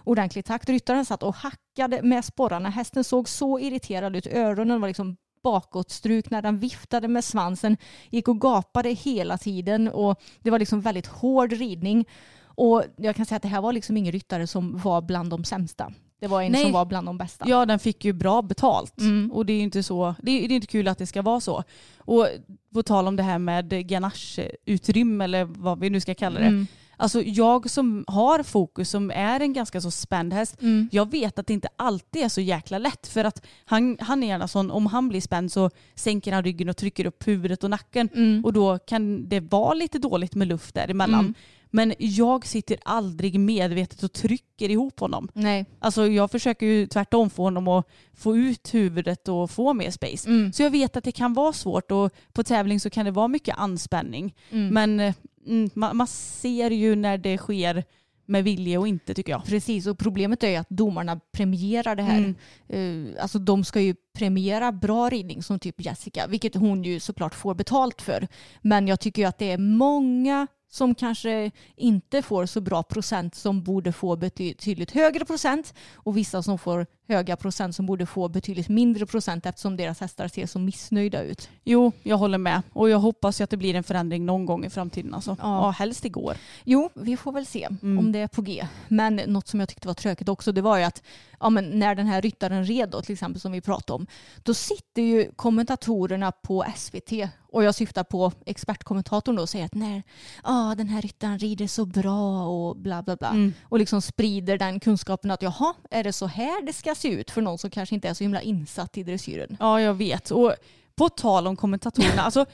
Speaker 4: ordentlig takt. Ryttaren satt och hackade med sporrarna. Hästen såg så irriterad ut. Öronen var liksom bakåtstrukna. Den viftade med svansen, gick och gapade hela tiden och det var liksom väldigt hård ridning. Och jag kan säga att det här var liksom ingen ryttare som var bland de sämsta. Det var en
Speaker 3: Nej.
Speaker 4: som var bland de bästa.
Speaker 3: Ja, den fick ju bra betalt.
Speaker 4: Mm.
Speaker 3: Och det är inte så, det är, det är inte kul att det ska vara så. Och på tal om det här med ganache-utrymme eller vad vi nu ska kalla det.
Speaker 4: Mm.
Speaker 3: Alltså jag som har fokus, som är en ganska så spänd häst,
Speaker 4: Mm.
Speaker 3: jag vet att det inte alltid är så jäkla lätt. För att han, han är gärna sån, om han blir spänd så sänker han ryggen och trycker upp huvudet och nacken.
Speaker 4: Mm.
Speaker 3: Och då kan det vara lite dåligt med luft däremellan.
Speaker 4: Mm.
Speaker 3: Men jag sitter aldrig medvetet och trycker ihop honom.
Speaker 4: Nej.
Speaker 3: Alltså jag försöker ju tvärtom få honom att få ut huvudet och få mer space.
Speaker 4: Mm.
Speaker 3: Så jag vet att det kan vara svårt och på tävling så kan det vara mycket anspänning.
Speaker 4: Mm.
Speaker 3: Men eh, mm, man, man ser ju när det sker med vilje och inte tycker jag.
Speaker 4: Precis, och problemet är ju att domarna premierar det här.
Speaker 3: Mm.
Speaker 4: Eh, alltså de ska ju premiera bra ridning som typ Jessica, vilket hon ju såklart får betalt för. Men jag tycker ju att det är många som kanske inte får så bra procent som borde få betydligt högre procent och vissa som får höga procent som borde få betydligt mindre procent eftersom deras hästar ser så missnöjda ut.
Speaker 3: Jo, jag håller med. Och jag hoppas att det blir en förändring någon gång i framtiden. Alltså.
Speaker 4: Ja.
Speaker 3: Ja. helst igår.
Speaker 4: Jo, vi får väl se
Speaker 3: Mm.
Speaker 4: om det är på G. Men något som jag tyckte var tråkigt också det var ju att ja, men när den här ryttaren red då, till exempel som vi pratade om, då sitter ju kommentatorerna på SVT och jag syftar på expertkommentatorn då och säger att när ah, den här ryttaren rider så bra och bla bla bla.
Speaker 3: Mm.
Speaker 4: Och liksom sprider den kunskapen att jaha, är det så här det ska se ut för någon som kanske inte är så himla insatt i dressyren?
Speaker 3: Ja, jag vet. Och på tal om kommentatorerna, (laughs) alltså,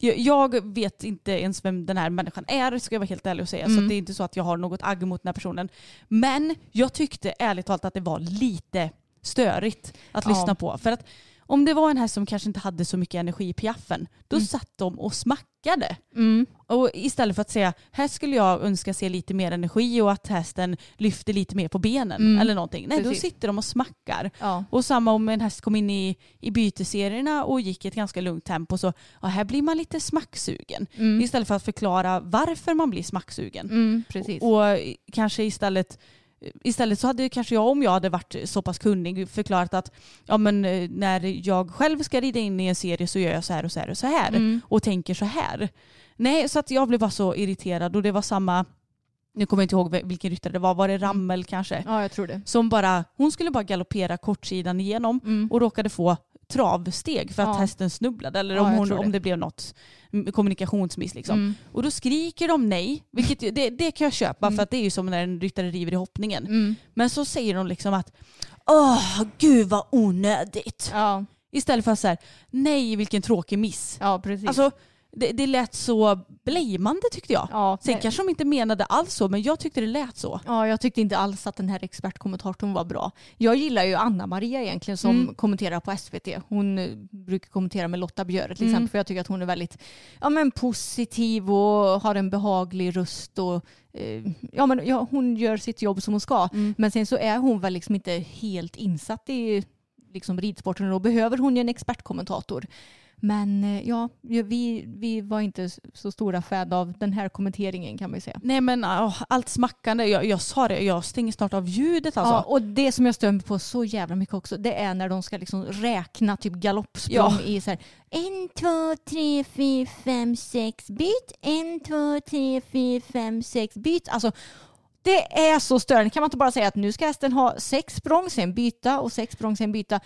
Speaker 3: jag- vet inte ens vem den här människan är, ska jag vara helt ärlig och säga. Så
Speaker 4: Mm.
Speaker 3: att det är inte så att jag har något agg mot den här personen. Men jag tyckte ärligt talat att det var lite störigt att
Speaker 4: Ja.
Speaker 3: lyssna på. För att om det var en häst som kanske inte hade så mycket energi i piaffen, då
Speaker 4: Mm.
Speaker 3: satt de och smackade. Och istället för att säga, här skulle jag önska se lite mer energi och att hästen lyfter lite mer på benen
Speaker 4: Mm.
Speaker 3: eller någonting. Nej,
Speaker 4: Precis.
Speaker 3: då sitter de och smackar.
Speaker 4: Ja.
Speaker 3: Och samma om en häst kom in i, i byteserierna och gick i ett ganska lugnt tempo så ja, här blir man lite smacksugen.
Speaker 4: Mm.
Speaker 3: Istället för att förklara varför man blir smacksugen.
Speaker 4: Mm, precis.
Speaker 3: Och kanske istället Istället så hade kanske jag, om jag hade varit så pass kunnig, förklarat att ja, men, eh, när jag själv ska rida in i en serie så gör jag så här och så här och så här.
Speaker 4: Mm.
Speaker 3: Och tänker så här. Nej, så att jag blev bara så irriterad och det var samma, nu kommer jag inte ihåg vilken ryttare det var, var det Rammel kanske?
Speaker 4: Ja, jag tror det.
Speaker 3: Som bara, hon skulle bara galoppera kortsidan igenom
Speaker 4: Mm.
Speaker 3: och råkade få travsteg för att
Speaker 4: Ja.
Speaker 3: hästen snubblade eller
Speaker 4: Ja,
Speaker 3: om,
Speaker 4: jag
Speaker 3: hon,
Speaker 4: det.
Speaker 3: om det blev något mm, kommunikationsmiss. Liksom.
Speaker 4: Mm.
Speaker 3: Och då skriker de nej, vilket det, det kan jag köpa
Speaker 4: Mm.
Speaker 3: för att det är ju som när en ryttare river i hoppningen.
Speaker 4: Mm.
Speaker 3: Men så säger de liksom att åh gud vad onödigt.
Speaker 4: Ja,
Speaker 3: Istället för att säga nej vilken tråkig miss.
Speaker 4: ja, precis.
Speaker 3: Alltså det, det lät så blameande tyckte jag.
Speaker 4: Ja,
Speaker 3: Sen kanske de inte menade alls så, men jag tyckte det lät så.
Speaker 4: Ja, jag tyckte inte alls att den här expertkommentatorn var bra. Jag gillar ju Anna-Maria egentligen som
Speaker 3: Mm.
Speaker 4: kommenterar på SVT. Hon eh, brukar kommentera med Lotta Björ till
Speaker 3: Mm.
Speaker 4: exempel för jag tycker att hon är väldigt ja, men positiv och har en behaglig röst. Och, eh, ja, men, ja, hon gör sitt jobb som hon ska.
Speaker 3: Mm.
Speaker 4: Men sen så är hon väl liksom inte helt insatt i liksom ridsporten och då behöver hon ju en expertkommentator. Men eh, ja, vi, vi var inte så stora fan av den här kommenteringen kan man ju säga.
Speaker 3: Nej men åh, allt smackande, jag, jag sa det, jag stänger snart av ljudet alltså.
Speaker 4: Ja, och det som jag stör mig på så jävla mycket också, det är när de ska liksom räkna typ galoppsprång
Speaker 3: Ja.
Speaker 4: i så här en, två, tre, fyra, fem, sex, byt. En, två, tre, fyra, fem, sex, byt. Alltså, det är så störande. Kan man inte bara säga att nu ska hästen ha sex språng, sen byta och sex språng, sen byta.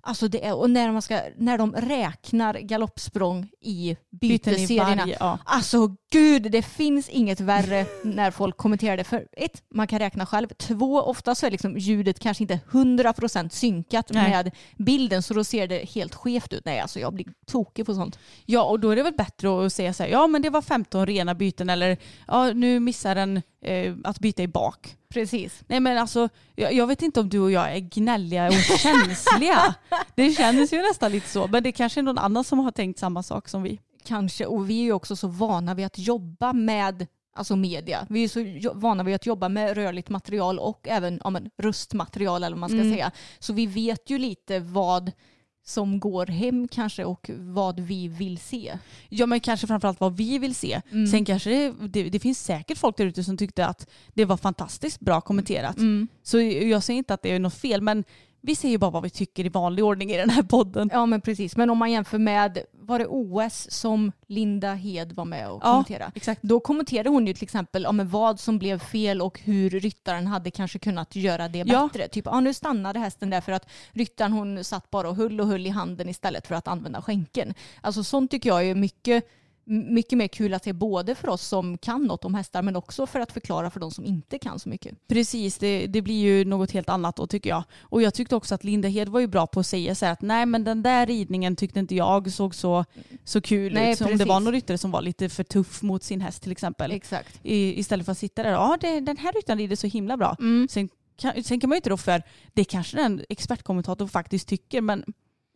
Speaker 4: Alltså det är, och när, man ska, när de räknar galoppsprång i byteserierna.
Speaker 3: ja.
Speaker 4: Alltså gud, det finns inget värre (laughs) när folk kommenterar det. För ett, man kan räkna själv. Två, ofta så är liksom ljudet kanske inte 100% synkat
Speaker 3: Nej.
Speaker 4: med bilden så då ser det helt skevt ut. Nej, alltså jag blir tokig på sånt.
Speaker 3: ja och då är det väl bättre att säga så här, ja men det var 15 rena byten eller ja nu missar den eh, att byta i bak.
Speaker 4: Precis.
Speaker 3: Nej men alltså, jag, jag vet inte om du och jag är gnälliga och känsliga. (laughs) det känns ju nästan lite så, men det kanske är någon annan som har tänkt samma sak som vi.
Speaker 4: Kanske, och vi är ju också så vana vid att jobba med alltså media. Vi är så vana vid att jobba med rörligt material och även ja, men, röstmaterial eller vad man ska
Speaker 3: Mm.
Speaker 4: säga. Så vi vet ju lite vad som går hem kanske och vad vi vill se.
Speaker 3: Ja men kanske framförallt vad vi vill se.
Speaker 4: Mm.
Speaker 3: Sen kanske det, det, det finns säkert folk där ute som tyckte att det var fantastiskt bra kommenterat. Så jag säger inte att det är något fel men vi säger ju bara vad vi tycker i vanlig ordning i den här podden.
Speaker 4: Ja men precis, men om man jämför med, var det OS som Linda Hed var med och
Speaker 3: Ja,
Speaker 4: kommenterade?
Speaker 3: exakt.
Speaker 4: Då kommenterade hon ju till exempel om vad som blev fel och hur ryttaren hade kanske kunnat göra det
Speaker 3: Ja.
Speaker 4: bättre. Typ, ah, nu stannade hästen där för att ryttaren hon satt bara och höll och höll i handen istället för att använda skänken. Alltså sånt tycker jag är mycket mycket mer kul att se både för oss som kan något om hästar men också för att förklara för de som inte kan så mycket.
Speaker 3: Precis, det, det blir ju något helt annat då tycker jag. Och jag tyckte också att Linda Hed var ju bra på att säga så här att nej men den där ridningen tyckte inte jag såg så, så kul
Speaker 4: Nej,
Speaker 3: ut. Om det var någon ryttare som var lite för tuff mot sin häst till exempel.
Speaker 4: Exakt.
Speaker 3: I, istället för att sitta där, ja det, den här ryttaren rider så himla bra.
Speaker 4: Mm.
Speaker 3: Sen, kan, sen kan man ju inte då för, det kanske den expertkommentatorn faktiskt tycker men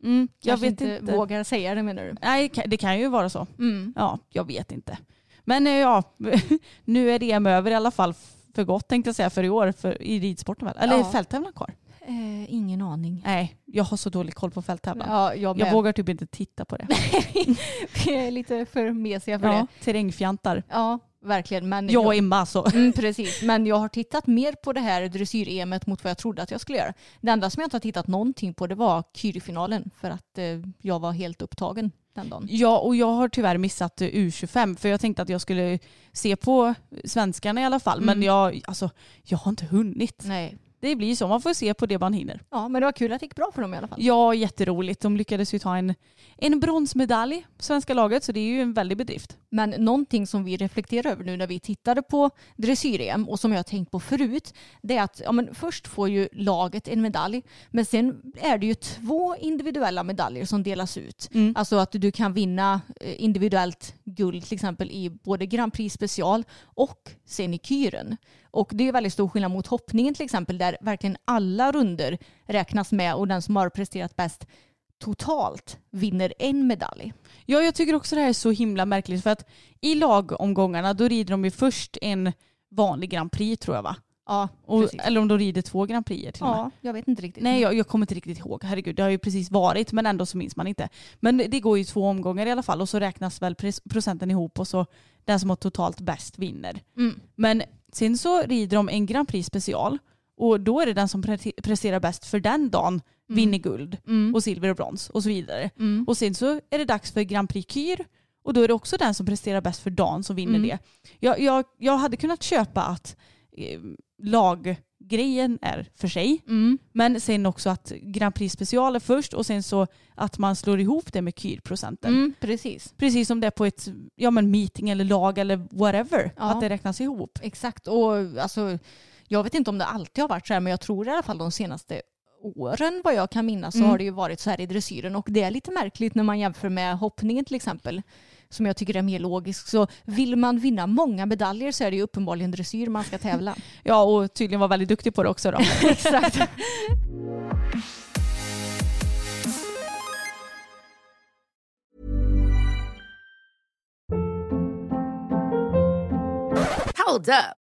Speaker 3: mm, jag
Speaker 4: Kanske
Speaker 3: vet inte.
Speaker 4: vågar säga det menar du?
Speaker 3: Nej det kan ju vara så.
Speaker 4: Mm.
Speaker 3: Ja, jag vet inte. Men eh, ja, (laughs) nu är EM över i alla fall för gott tänkte jag säga för i år för, i ridsporten väl? Eller
Speaker 4: Ja.
Speaker 3: är fälttävlan kvar?
Speaker 4: Eh, ingen aning.
Speaker 3: Nej, jag har så dålig koll på fälttävlan.
Speaker 4: Ja, jag,
Speaker 3: jag vågar typ inte titta på det. (laughs)
Speaker 4: Vi är lite för mesiga för
Speaker 3: Ja,
Speaker 4: det.
Speaker 3: terrängfjantar.
Speaker 4: Ja, verkligen. Men
Speaker 3: Jag och Emma alltså.
Speaker 4: Mm, precis, men jag har tittat mer på det här dressyr-EMet mot vad jag trodde att jag skulle göra. Det enda som jag inte har tittat någonting på det var Kyri-finalen för att eh, jag var helt upptagen den dagen.
Speaker 3: Ja, och jag har tyvärr missat eh, U25 för jag tänkte att jag skulle se på svenskarna i alla fall. Men
Speaker 4: Mm.
Speaker 3: jag, alltså, jag har inte hunnit.
Speaker 4: Nej.
Speaker 3: Det blir så, man får se på det man hinner.
Speaker 4: Ja, men det var kul att det gick bra för dem i alla fall.
Speaker 3: Ja, jätteroligt. De lyckades ju ta en, en bronsmedalj, svenska laget, så det är ju en väldig bedrift.
Speaker 4: Men någonting som vi reflekterar över nu när vi tittade på dressyr-EM och som jag har tänkt på förut det är att ja, men först får ju laget en medalj men sen är det ju två individuella medaljer som delas ut.
Speaker 3: Mm.
Speaker 4: Alltså att du kan vinna eh, individuellt guld till exempel i både Grand Prix special och sen i kyren. Och det är väldigt stor skillnad mot hoppningen till exempel där verkligen alla runder räknas med och den som har presterat bäst totalt vinner en medalj.
Speaker 3: Ja, jag tycker också det här är så himla märkligt för att i lagomgångarna då rider de ju först en vanlig Grand Prix tror jag va?
Speaker 4: Ja,
Speaker 3: Och, eller om de rider två Grand Prix till och med.
Speaker 4: Ja, jag vet inte riktigt.
Speaker 3: Nej, jag, jag kommer inte riktigt ihåg. Herregud, det har ju precis varit men ändå så minns man inte. Men det går ju två omgångar i alla fall och så räknas väl procenten ihop och så den som har totalt bäst vinner.
Speaker 4: Mm.
Speaker 3: Men sen så rider de en Grand Prix special och då är det den som pre- presterar bäst för den dagen vinner guld
Speaker 4: Mm.
Speaker 3: och silver och brons och så vidare.
Speaker 4: Mm.
Speaker 3: Och sen så är det dags för Grand Prix Kyr och då är det också den som presterar bäst för dagen som vinner
Speaker 4: Mm.
Speaker 3: det. Jag, jag, jag hade kunnat köpa att eh, laggrejen är för sig
Speaker 4: Mm.
Speaker 3: men sen också att Grand Prix special är först och sen så att man slår ihop det med kyrprocenten.
Speaker 4: Mm, precis.
Speaker 3: Precis som det är på ett ja, men meeting eller lag eller whatever.
Speaker 4: Ja.
Speaker 3: Att det räknas ihop.
Speaker 4: Exakt. Och alltså, jag vet inte om det alltid har varit så här men jag tror i alla fall de senaste åren vad jag kan minnas så
Speaker 3: Mm.
Speaker 4: har det ju varit så här i dressyren och det är lite märkligt när man jämför med hoppningen till exempel som jag tycker är mer logisk. Så vill man vinna många medaljer så är det ju uppenbarligen dressyr man ska tävla. (laughs)
Speaker 3: Ja, och tydligen var väldigt duktig på det också då. (laughs)
Speaker 4: Exakt.
Speaker 5: Hold up.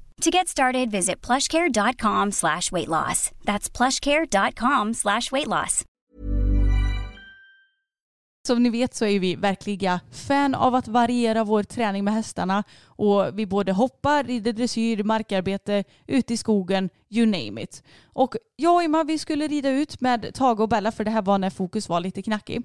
Speaker 1: To get started, visit plushcare.com slash weight loss. That's plushcare.com slash weight loss.
Speaker 3: Som ni vet så är vi verkliga fan av att variera vår träning med hästarna och vi både hoppar, rider dressyr, markarbete, ute i skogen, you name it. Och jag och Emma vi skulle rida ut med Tage och Bella för det här var när fokus var lite knackig.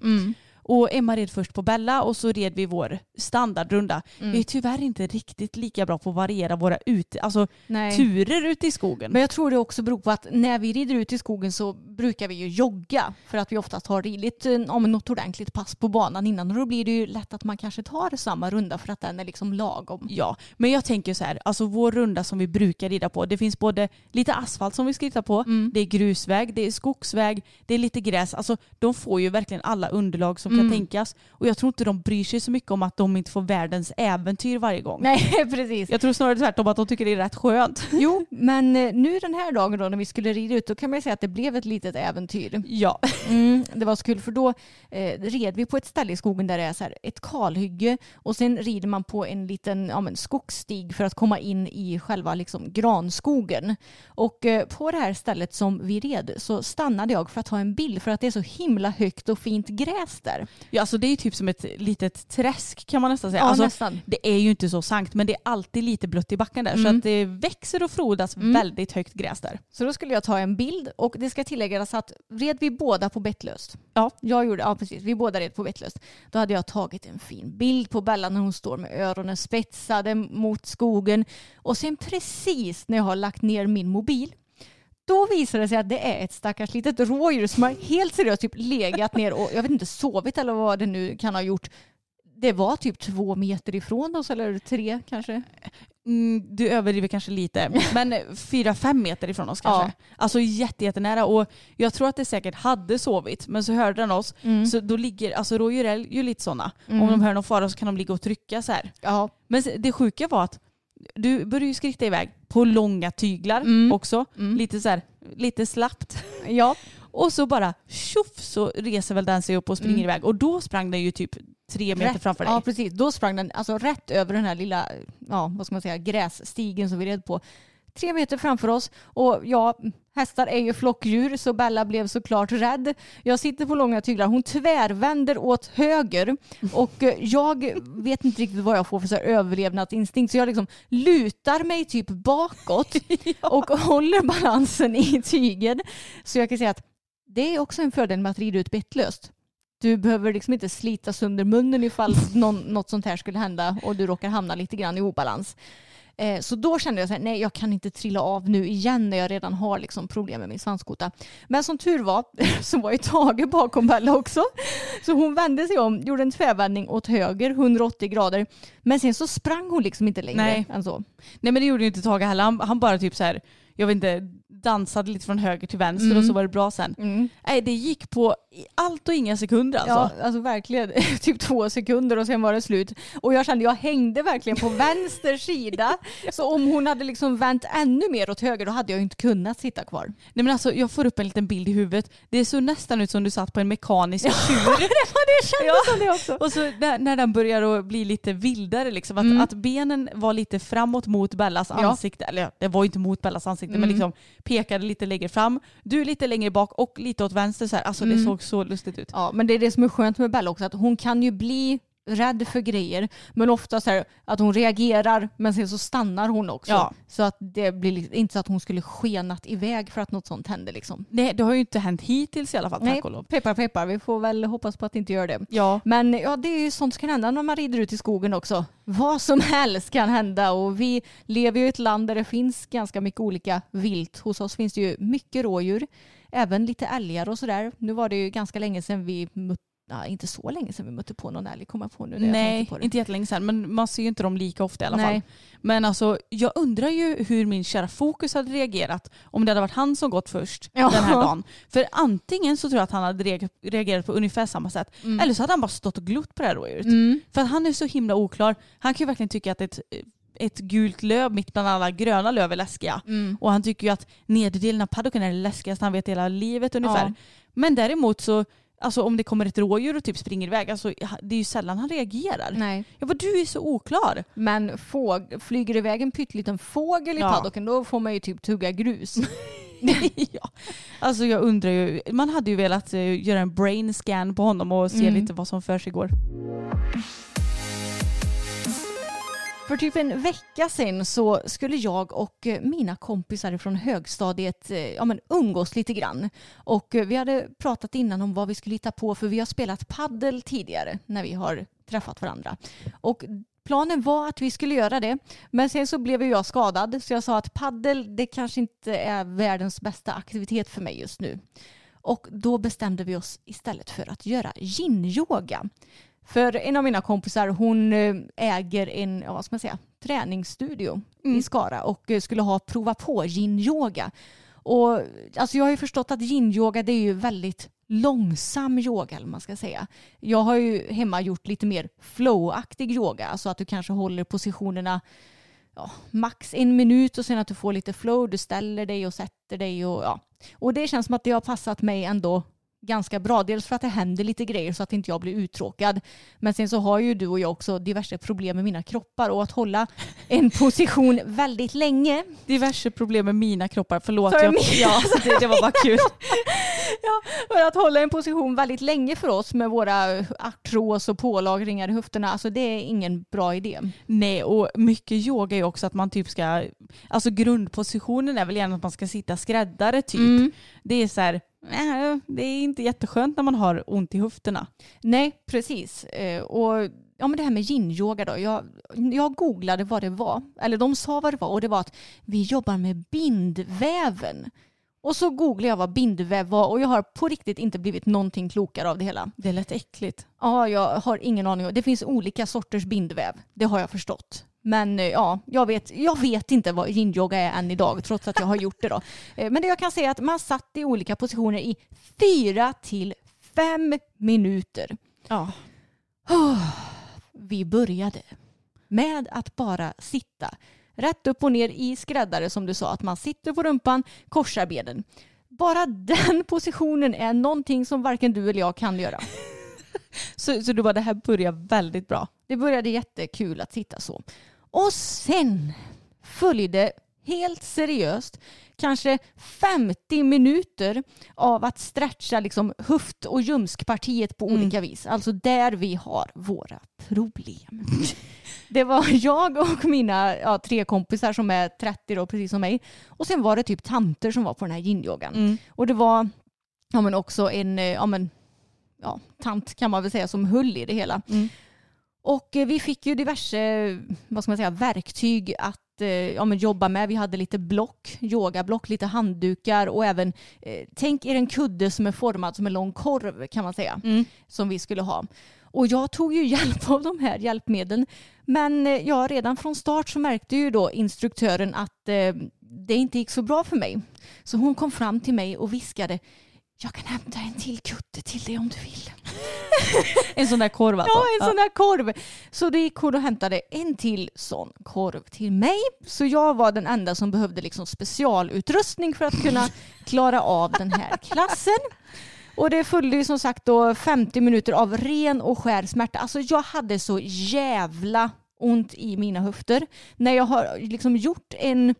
Speaker 3: Och Emma red först på Bella och så red vi vår standardrunda. Vi är tyvärr inte riktigt lika bra på att variera våra ut, alltså,
Speaker 4: Nej.
Speaker 3: turer ute i skogen.
Speaker 4: Men jag tror det också beror på att när vi rider ut i skogen så brukar vi ju jogga för att vi oftast har ridit eh, om något ordentligt pass på banan innan och då blir det ju lätt att man kanske tar samma runda för att den är liksom lagom.
Speaker 3: Ja, men jag tänker så här, alltså vår runda som vi brukar rida på, det finns både lite asfalt som vi ska rida på, det är grusväg, det är skogsväg, det är lite gräs. Alltså de får ju verkligen alla underlag som kan tänkas. Och jag tror inte de bryr sig så mycket om att de inte får världens äventyr varje gång.
Speaker 4: Nej, (laughs) precis.
Speaker 3: Jag tror snarare tvärtom att de tycker det är rätt skönt. (laughs)
Speaker 4: Jo, men eh, nu den här dagen då när vi skulle rida ut då kan man ju säga att det blev ett litet äventyr.
Speaker 3: Ja. (laughs)
Speaker 4: Mm, det var så kul för då eh, red vi på ett ställe i skogen där det är så här ett kalhygge och sen rider man på en liten ja, men, skogsstig för att komma in i själva liksom, granskogen. Och eh, på det här stället som vi red så stannade jag för att ta en bild för att det är så himla högt och fint gräs där.
Speaker 3: Ja, alltså det är typ som ett litet träsk kan man nästan säga.
Speaker 4: Ja,
Speaker 3: alltså,
Speaker 4: nästan.
Speaker 3: Det är ju inte så sankt men det är alltid lite blött i backen där så
Speaker 4: Mm.
Speaker 3: att det växer och frodas väldigt högt gräs där.
Speaker 4: Så då skulle jag ta en bild och det ska tilläggas att red vi båda på bettlöst.
Speaker 3: Ja.
Speaker 4: Jag gjorde, ja precis, vi båda red på bettlöst. Då hade jag tagit en fin bild på Bella när hon står med öronen spetsade mot skogen. Och sen precis när jag har lagt ner min mobil då visar det sig att det är ett stackars litet rådjur som har helt seriöst typ legat ner och jag vet inte sovit eller vad det nu kan ha gjort. Det var typ två meter ifrån oss eller tre kanske.
Speaker 3: Mm, du överdriver kanske lite, men fyra fem meter ifrån oss kanske. Alltså jätte, jättenära och jag tror att det säkert hade sovit men så hörde den oss. Så då ligger, alltså rådjur är ju lite sådana. Om de hör någon fara så kan de ligga och trycka så här.
Speaker 4: Ja.
Speaker 3: Men det sjuka var att du började ju skritta iväg på långa tyglar också. Lite så här, lite slappt.
Speaker 4: Ja. (laughs)
Speaker 3: Och så bara tjoff så reser väl den sig upp och springer iväg och då sprang den ju typ tre meter
Speaker 4: Rätt-
Speaker 3: framför dig.
Speaker 4: Ja precis, då sprang den alltså rätt över den här lilla, ja vad ska man säga, grässtigen som vi red på. Tre meter framför oss och ja, hästar är ju flockdjur så Bella blev såklart rädd. Jag sitter på långa tyglar, hon tvärvänder åt höger och eh, jag vet inte riktigt vad jag får för så överlevnadsinstinkt så jag liksom lutar mig typ bakåt (laughs) och håller balansen i tygen. Så jag kan säga att det är också en fördel med att rida ut bettlöst. Du behöver liksom inte slita sönder munnen ifall någon, något sånt här skulle hända och du råkar hamna lite grann i obalans. Eh, så då kände jag att nej jag kan inte trilla av nu igen när jag redan har liksom problem med min svanskota. Men som tur var (laughs) så var ju Tage bakom Bella också. Så hon vände sig om, gjorde en tvärvändning åt höger 180 grader. Men sen så sprang hon liksom inte längre
Speaker 3: Nej.
Speaker 4: än så.
Speaker 3: Nej men det gjorde ju inte Tage heller. Han, han bara typ så här, jag vet inte, dansade lite från höger till vänster och så var det bra sen.
Speaker 4: Mm.
Speaker 3: Nej det gick på allt och inga sekunder alltså.
Speaker 4: Ja, alltså verkligen. (laughs) typ två sekunder och sen var det slut. Och jag kände, jag hängde verkligen på vänster (laughs) sida. Så om hon hade liksom vänt ännu mer åt höger då hade jag inte kunnat sitta kvar.
Speaker 3: Nej men alltså jag får upp en liten bild i huvudet. Det såg nästan ut som du satt på en mekanisk tjur. (laughs)
Speaker 4: det var det kändes som det också.
Speaker 3: Och så när, när den börjar bli lite vildare, liksom, att,
Speaker 4: Mm.
Speaker 3: att benen var lite framåt mot Bellas
Speaker 4: Ja.
Speaker 3: ansikte. Eller ja, det var ju inte mot Bellas ansikte
Speaker 4: Mm.
Speaker 3: men liksom pekade lite längre fram. Du lite längre bak och lite åt vänster. Så här. Alltså
Speaker 4: Mm.
Speaker 3: det såg så lustigt ut.
Speaker 4: Ja, men det är det som är skönt med Bella också, att hon kan ju bli rädd för grejer men ofta så här att hon reagerar men sen så stannar hon också.
Speaker 3: Ja.
Speaker 4: Så att det blir inte så att hon skulle skenat iväg för att något sånt hände liksom.
Speaker 3: Nej det har ju inte hänt hittills i alla fall tack och lov.
Speaker 4: peppar peppar, vi får väl hoppas på att det inte gör det.
Speaker 3: Ja.
Speaker 4: Men ja, det är ju sånt som kan hända när man rider ut i skogen också. Vad som helst kan hända och vi lever ju i ett land där det finns ganska mycket olika vilt. Hos oss finns det ju mycket rådjur, även lite älgar och sådär. Nu var det ju ganska länge sedan vi mötte Ja, inte så länge sedan vi mötte på någon älg, kommer jag på nu
Speaker 3: Nej,
Speaker 4: på det.
Speaker 3: inte jättelänge sedan men man ser ju inte dem lika ofta i alla
Speaker 4: Nej.
Speaker 3: fall. Men alltså jag undrar ju hur min kära Fokus hade reagerat om det hade varit han som gått först
Speaker 4: Ja.
Speaker 3: den här dagen. För antingen så tror jag att han hade reagerat- på ungefär samma sätt eller så hade han bara stått och glott på det här rådjuret.
Speaker 4: Mm.
Speaker 3: För att han är så himla oklar. Han kan ju verkligen tycka att ett, ett gult löv mitt bland alla gröna löv är läskiga.
Speaker 4: Mm.
Speaker 3: Och han tycker ju att nederdelen av paddocken är det läskigaste han vet hela livet ungefär.
Speaker 4: Ja.
Speaker 3: Men däremot så, alltså om det kommer ett rådjur och typ springer iväg, alltså, det är ju sällan han reagerar.
Speaker 4: Nej.
Speaker 3: Jag bara, du är så oklar.
Speaker 4: Men fåg, flyger iväg en pytteliten fågel i
Speaker 3: Ja.
Speaker 4: paddocken då får man ju typ tugga grus. (laughs)
Speaker 3: ja. Alltså jag undrar ju, man hade ju velat eh, göra en brain scan på honom och se
Speaker 4: Mm.
Speaker 3: lite vad som för sig går.
Speaker 4: För typ en vecka sedan så skulle jag och eh, mina kompisar från högstadiet eh, ja, men umgås lite grann. Och eh, vi hade pratat innan om vad vi skulle hitta på för vi har spelat paddel tidigare när vi har träffat varandra. Och planen var att vi skulle göra det. Men sen så blev ju jag skadad så jag sa att paddel det kanske inte är världens bästa aktivitet för mig just nu. Och då bestämde vi oss istället för att göra yin-yoga. För en av mina kompisar hon eh, äger en vad ska man säga, träningsstudio i Skara och eh, skulle ha prova på yin-yoga. Och alltså jag har ju förstått att yin-yoga det är ju väldigt långsam yoga eller man ska säga. Jag har ju hemma gjort lite mer flow-aktig yoga, alltså att du kanske håller positionerna ja, max en minut och sen att du får lite flow, du ställer dig och sätter dig och ja. Och det känns som att det har passat mig ändå ganska bra. Dels för att det händer lite grejer så att inte jag blir uttråkad. Men sen så har ju du och jag också diverse problem med mina kroppar och att hålla en position väldigt länge.
Speaker 3: Diverse problem med mina kroppar, förlåt.
Speaker 4: För
Speaker 3: Jag,
Speaker 4: min-
Speaker 3: ja, det, det var bara kul. (laughs)
Speaker 4: Ja, för att hålla en position väldigt länge för oss med våra artros och pålagringar i höfterna, alltså det är ingen bra idé.
Speaker 3: Nej, och mycket yoga är också att man typ ska, alltså grundpositionen är väl gärna att man ska sitta skräddare typ.
Speaker 4: Mm.
Speaker 3: Det är så här, det är inte jätteskönt när man har ont i höfterna.
Speaker 4: Nej, precis. Eh, Och ja, men det här med yin-yoga då. Jag, jag googlade vad det var. Eller de sa vad det var och det var att vi jobbar med bindväven. Och så googlade jag vad bindväv var och jag har på riktigt inte blivit någonting klokare av det hela.
Speaker 3: Det lät äckligt.
Speaker 4: Ja, jag har ingen aning. Det finns olika sorters bindväv. Det har jag förstått. Men eh, ja, jag vet, jag vet inte vad yin-yoga är än idag trots att jag har gjort det då. (laughs) Eh, Men det jag kan säga är att man satt i olika positioner i fyra till fem minuter.
Speaker 3: Ja.
Speaker 4: Vi började med att bara sitta rätt upp och ner i skräddare som du sa, att man sitter på rumpan, korsar benen. Bara den (laughs) positionen är någonting som varken du eller jag kan göra. (laughs)
Speaker 3: Så, så du bara, det här börjar väldigt bra.
Speaker 4: Det började jättekul att sitta så. Och sen följde helt seriöst kanske 50 minuter av att stretcha liksom höft och ljumskpartiet på olika vis. Alltså där vi har våra problem. Det var (laughs) jag och mina ja, tre kompisar som är 30 då, precis som mig. Och sen var det typ tanter som var på den här yin-yogan.
Speaker 3: Mm.
Speaker 4: Och det var ja, men också en eh, ja, men, ja, tant kan man väl säga som höll i det hela.
Speaker 3: Mm.
Speaker 4: Och eh, vi fick ju diverse vad ska man säga, verktyg att eh, ja, jobba med. Vi hade lite block, yogablock, lite handdukar och även eh, tänk er en kudde som är formad som en lång korv kan man säga
Speaker 3: Mm.
Speaker 4: som vi skulle ha. Och jag tog ju (laughs) hjälp av de här hjälpmedlen. Men eh, ja, redan från start så märkte ju då instruktören att eh, det inte gick så bra för mig. Så hon kom fram till mig och viskade jag kan hämta en till kutte till dig om du vill. (laughs)
Speaker 3: En sån där korv alltså?
Speaker 4: Ja, en sån här korv. Så det gick hon och hämtade en till sån korv till mig. Så jag var den enda som behövde liksom specialutrustning för att kunna (laughs) klara av den här klassen. Och det följde ju som sagt då 50 minuter av ren och skär smärta. Alltså jag hade så jävla ont i mina höfter. När jag har liksom gjort en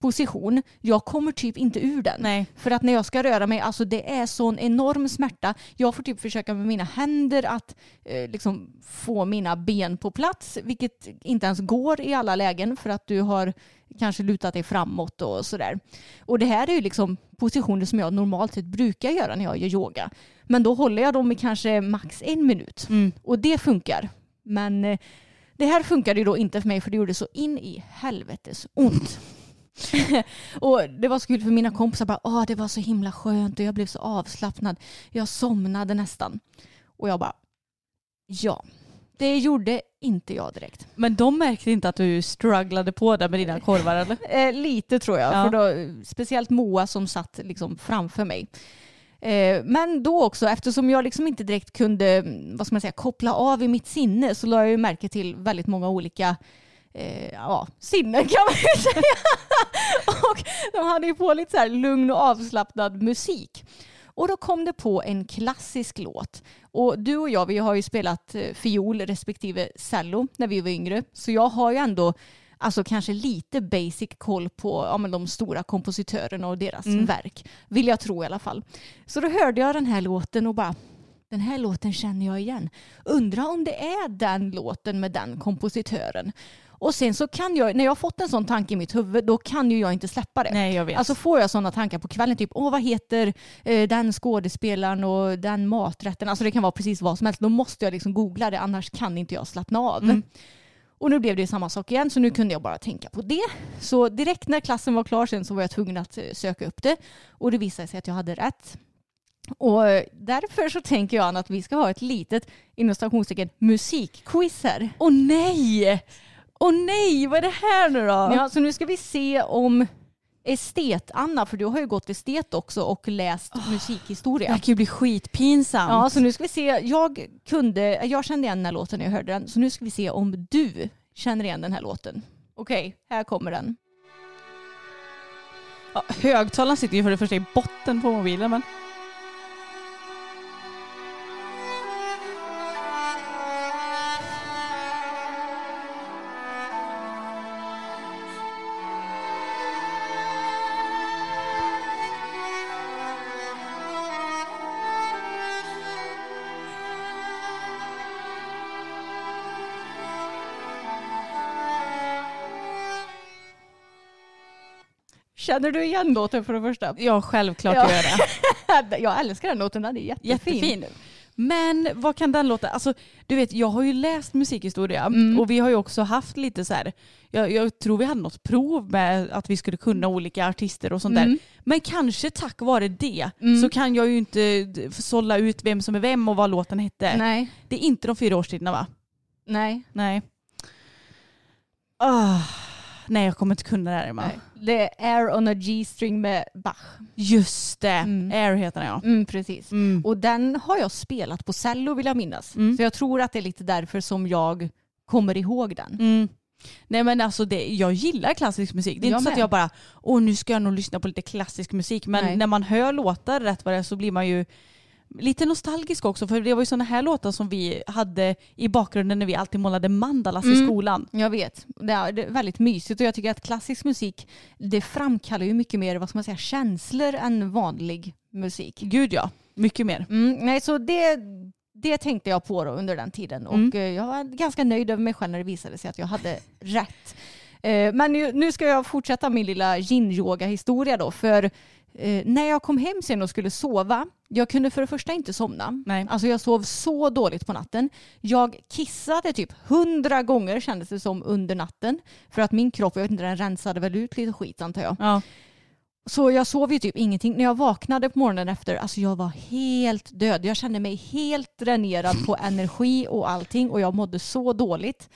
Speaker 4: position, jag kommer typ inte ur den.
Speaker 3: Nej.
Speaker 4: För att när jag ska röra mig, alltså det är sån enorm smärta. Jag får typ försöka med mina händer att eh, liksom få mina ben på plats, vilket inte ens går i alla lägen för att du har kanske lutat dig framåt och sådär. Och det här är ju liksom positioner som jag normalt sett brukar göra när jag gör yoga. Men då håller jag dem i kanske max en minut.
Speaker 3: Mm.
Speaker 4: Och det funkar. Men eh, det här funkade ju då inte för mig för det gjorde så in i helvetes ont. (laughs) och det var så kul för mina kompisar bara, Åh, det var så himla skönt och jag blev så avslappnad. Jag somnade nästan. Och jag bara, ja, det gjorde inte jag direkt.
Speaker 3: Men de märkte inte att du strugglade på där med dina (laughs) korvar eller?
Speaker 4: Eh, lite tror jag,
Speaker 3: Ja.
Speaker 4: för då, speciellt Moa som satt liksom framför mig. Eh, men då också, eftersom jag liksom inte direkt kunde mm, vad ska man säga, koppla av i mitt sinne så la jag ju märke till väldigt många olika eh, ja, sinnen kan man ju (laughs) säga. och de hade ju på lite så lugn och avslappnad musik. Och då kom det på en klassisk låt. Och du och jag, vi har ju spelat eh, fiol respektive cello när vi var yngre. Så jag har ju ändå alltså kanske lite basic koll på ja, men de stora kompositörerna och deras
Speaker 3: Mm.
Speaker 4: verk. Vill jag tro i alla fall. Så då hörde jag den här låten och bara den här låten känner jag igen. Undrar om det är den låten med den kompositören. Och sen så kan jag, när jag har fått en sån tanke i mitt huvud, då kan ju jag inte släppa det.
Speaker 3: Nej jag vet.
Speaker 4: Alltså får jag sådana tankar på kvällen, typ åh vad heter eh, den skådespelaren och den maträtten, alltså det kan vara precis vad som helst, då måste jag liksom googla det, annars kan inte jag slappna av.
Speaker 3: Mm.
Speaker 4: Och nu blev det samma sak igen, så nu kunde jag bara tänka på det. Så direkt när klassen var klar sen så var jag tvungen att eh, söka upp det och det visade sig att jag hade rätt. Och eh, därför så tänker jag att vi ska ha ett litet, inom musikquiz här.
Speaker 3: Åh nej! Åh nej, vad är det här nu då?
Speaker 4: Ja, så nu ska vi se om estet-Anna, för du har ju gått estet också och läst
Speaker 3: det
Speaker 4: musikhistoria.
Speaker 3: här kan ju bli skitpinsamt.
Speaker 4: Ja, så nu ska vi se. Jag kunde, jag kände igen den här låten när jag hörde den, så nu ska vi se om du känner igen den här låten. Okej, här kommer den.
Speaker 3: Ja, högtalaren sitter ju för det första i botten på mobilen men...
Speaker 4: Känner du igen låten för det första?
Speaker 3: Ja, självklart
Speaker 4: Ja.
Speaker 3: gör jag det. (laughs)
Speaker 4: jag älskar den låten, den är jättefin.
Speaker 3: Jättefin. Men vad kan den låta? Alltså, du vet, jag har ju läst musikhistoria
Speaker 4: Mm.
Speaker 3: och vi har ju också haft lite så här, jag, jag tror vi hade något prov med att vi skulle kunna olika artister och sånt
Speaker 4: Mm.
Speaker 3: där. Men kanske tack vare det
Speaker 4: Mm.
Speaker 3: så kan jag ju inte sålla ut vem som är vem och vad låten hette.
Speaker 4: Nej,
Speaker 3: Det är inte de fyra årstiderna va?
Speaker 4: nej.
Speaker 3: Nej. Ah, nej, jag kommer inte kunna det här Emma.
Speaker 4: nej. Det är Air on a G-string med Bach.
Speaker 3: Just det,
Speaker 4: Mm.
Speaker 3: Air heter den ja.
Speaker 4: Mm, precis.
Speaker 3: Mm.
Speaker 4: Och den har jag spelat på cello vill jag minnas.
Speaker 3: Mm.
Speaker 4: Så jag tror att det är lite därför som jag kommer ihåg den.
Speaker 3: Mm. Nej men alltså det, jag gillar klassisk musik. Det är
Speaker 4: Jag
Speaker 3: inte så att
Speaker 4: med.
Speaker 3: jag bara, åh nu ska jag nog lyssna på lite klassisk musik. Men
Speaker 4: Nej.
Speaker 3: när man hör låtar rätt vad det är så blir man ju lite nostalgisk också. För det var ju sådana här låtar som vi hade i bakgrunden när vi alltid målade mandalas i
Speaker 4: Mm.
Speaker 3: skolan.
Speaker 4: Jag vet. Det är, väldigt mysigt och jag tycker att klassisk musik det framkallar ju mycket mer vad ska man säga, känslor än vanlig musik.
Speaker 3: Gud ja, mycket mer.
Speaker 4: Mm, nej, så det, det tänkte jag på under den tiden och
Speaker 3: Mm.
Speaker 4: eh, jag var ganska nöjd över mig själv när det visade sig att jag hade (laughs) rätt. Eh, Men nu, nu ska jag fortsätta min lilla yin-yoga-historia då för eh, när jag kom hem sen och skulle sova, jag kunde för det första inte somna.
Speaker 3: Nej.
Speaker 4: Alltså jag sov så dåligt på natten. Jag kissade typ hundra gånger kändes det som under natten. För att min kropp, jag vet inte, den rensade väl ut lite skit antar jag.
Speaker 3: Ja.
Speaker 4: Så jag sov ju typ ingenting. När jag vaknade på morgonen efter, alltså jag var helt död. Jag kände mig helt dränerad på energi och allting och jag mådde så dåligt.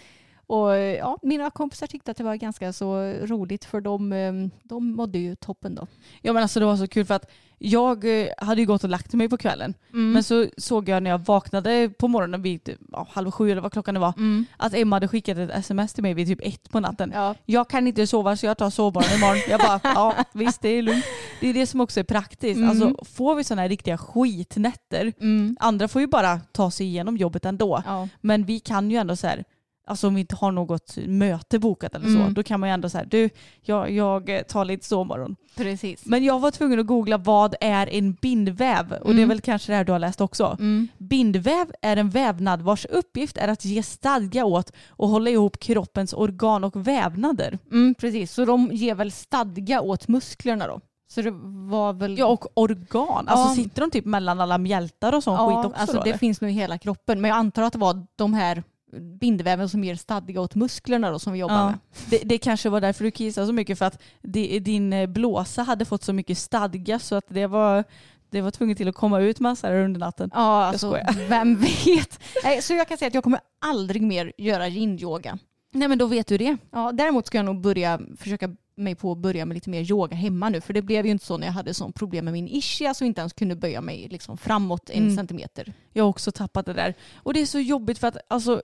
Speaker 4: Och ja, mina kompisar tyckte att det var ganska så roligt för de, eh, de mådde ju toppen då.
Speaker 3: Ja men alltså det var så kul för att jag eh, hade ju gått och lagt mig på kvällen.
Speaker 4: Mm.
Speaker 3: Men så såg jag när jag vaknade på morgonen vid typ, ja, halv sju eller vad klockan det var.
Speaker 4: Mm.
Speaker 3: Att Emma hade skickat ett sms till mig vid typ ett på natten.
Speaker 4: Ja.
Speaker 3: Jag kan inte sova så jag tar sovmorgon imorgon. Jag bara, (laughs) ja visst det är lugnt. Det är det som också är praktiskt.
Speaker 4: Mm.
Speaker 3: Alltså får vi sådana här riktiga skitnätter,
Speaker 4: Mm.
Speaker 3: andra får ju bara ta sig igenom jobbet ändå.
Speaker 4: Ja.
Speaker 3: Men vi kan ju ändå så här, alltså om vi inte har något möte bokat eller så,
Speaker 4: Mm.
Speaker 3: då kan man ju ändå säga du, jag, jag tar lite sovmorgon.
Speaker 4: Precis.
Speaker 3: Men jag var tvungen att googla vad är en bindväv? Och det är
Speaker 4: Mm.
Speaker 3: väl kanske det här du har läst också.
Speaker 4: Mm.
Speaker 3: Bindväv är en vävnad vars uppgift är att ge stadga åt och hålla ihop kroppens organ och vävnader.
Speaker 4: Mm, precis, så de ger väl stadga åt musklerna då? Så det var väl...
Speaker 3: Ja och organ, alltså
Speaker 4: Ja.
Speaker 3: sitter de typ mellan alla mjältar och sån skit också
Speaker 4: alltså
Speaker 3: då,
Speaker 4: det
Speaker 3: eller?
Speaker 4: finns nog i hela kroppen. Men jag antar att det var de här bindväven som ger stadga åt musklerna då som vi jobbar
Speaker 3: Ja.
Speaker 4: med.
Speaker 3: Det, det kanske var därför du kissade så mycket för att det, din eh, blåsa hade fått så mycket stadga så att det var, det var tvunget till att komma ut massa där under natten.
Speaker 4: Ja, alltså (laughs) vem vet. Nej, så jag kan säga att jag kommer aldrig mer göra yin-yoga.
Speaker 3: Nej men då vet du det.
Speaker 4: Ja, däremot ska jag nog börja försöka mig på att börja med lite mer yoga hemma nu. För det blev ju inte så när jag hade sån problem med min ischias och inte ens kunde böja mig liksom framåt en
Speaker 3: Mm.
Speaker 4: centimeter.
Speaker 3: Jag har också tappat det där. Och det är så jobbigt för att alltså,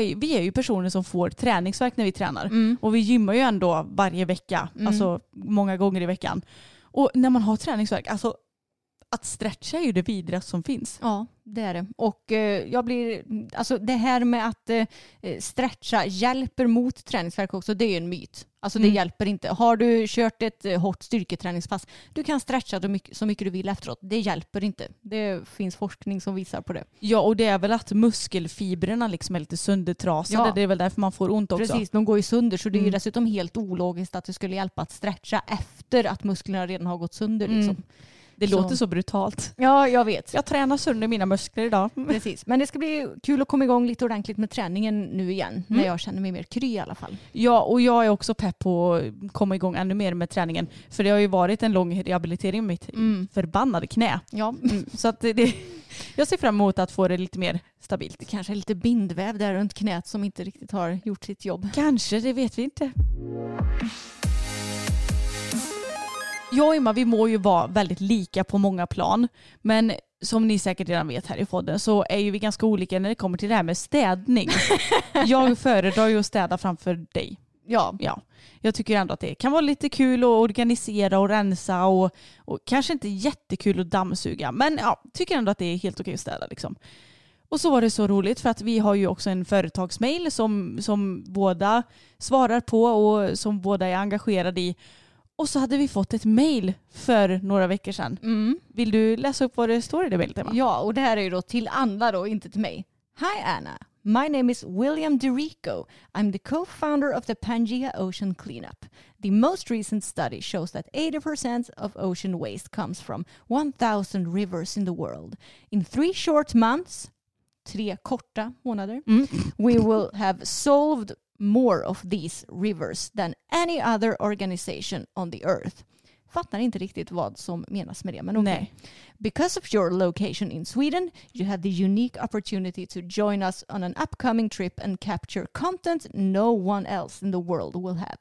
Speaker 3: är, vi är ju personer som får träningsvärk när vi tränar.
Speaker 4: Mm.
Speaker 3: Och vi gymmar ju ändå varje vecka,
Speaker 4: Mm.
Speaker 3: alltså många gånger i veckan. Och när man har träningsvärk, alltså att stretcha är ju det vidrigaste som finns.
Speaker 4: Ja, det är det. Och eh, jag blir, alltså det här med att eh, stretcha hjälper mot träningsvärk också, det är ju en myt. Alltså det
Speaker 3: Mm.
Speaker 4: hjälper inte. Har du kört ett eh, hårt styrketräningspass, du kan stretcha så mycket, så mycket du vill efteråt. Det hjälper inte. Det finns forskning som visar på det.
Speaker 3: Ja och det är väl att muskelfibrerna liksom är lite söndertrasade.
Speaker 4: Ja.
Speaker 3: Det är väl därför man får ont också.
Speaker 4: Precis, de går ju sönder så det är ju
Speaker 3: Mm.
Speaker 4: dessutom helt ologiskt att det skulle hjälpa att stretcha efter att musklerna redan har gått sönder. Liksom.
Speaker 3: Mm. Det
Speaker 4: Så-
Speaker 3: låter så brutalt.
Speaker 4: Ja, jag vet.
Speaker 3: Jag tränar sönder mina muskler idag. (laughs)
Speaker 4: Precis. Men det ska bli kul att komma igång lite ordentligt med träningen nu igen. När jag känner mig mer kry i alla fall.
Speaker 3: Ja, och jag är också pepp på att komma igång ännu mer med träningen. För det har ju varit en lång rehabilitering med mitt
Speaker 4: Mm.
Speaker 3: förbannade knä.
Speaker 4: Ja,
Speaker 3: Mm, så att det, det, jag ser fram emot att få det lite mer stabilt.
Speaker 4: det kanske är lite bindväv där runt knät som inte riktigt har gjort sitt jobb.
Speaker 3: Kanske, det vet vi inte. Jag och Emma vi må ju vara väldigt lika på många plan. Men som ni säkert redan vet här i podden så är ju vi ganska olika när det kommer till det här med städning. (laughs) jag föredrar ju att städa framför dig.
Speaker 4: Ja,
Speaker 3: Ja, jag tycker ändå att det kan vara lite kul att organisera och rensa och, och kanske inte jättekul att dammsuga. Men ja, tycker ändå att det är helt okej att städa liksom. Och så var det så roligt för att vi har ju också en företagsmail som, som båda svarar på och som båda är engagerade i. Och så hade vi fått ett mail för några veckor sedan.
Speaker 4: mm.
Speaker 3: Vill du läsa upp vad det står i det mejlet Emma?
Speaker 4: ja och det här är ju då till andra då, inte till mig. Hi Anna, my name is William DeRico. I'm the co-founder of the Pangea Ocean Cleanup. The most recent study shows that 80% of ocean waste comes from 1000 rivers in the world. In three short months, tre korta månader,
Speaker 3: Mm.
Speaker 4: we will have solved more of these rivers than any other organization on the earth. Fattar inte riktigt vad som menas med det, men okej.
Speaker 3: Nej.
Speaker 4: Because of your location in Sweden, you have the unique opportunity to join us on an upcoming trip and capture content no one else in the world will have.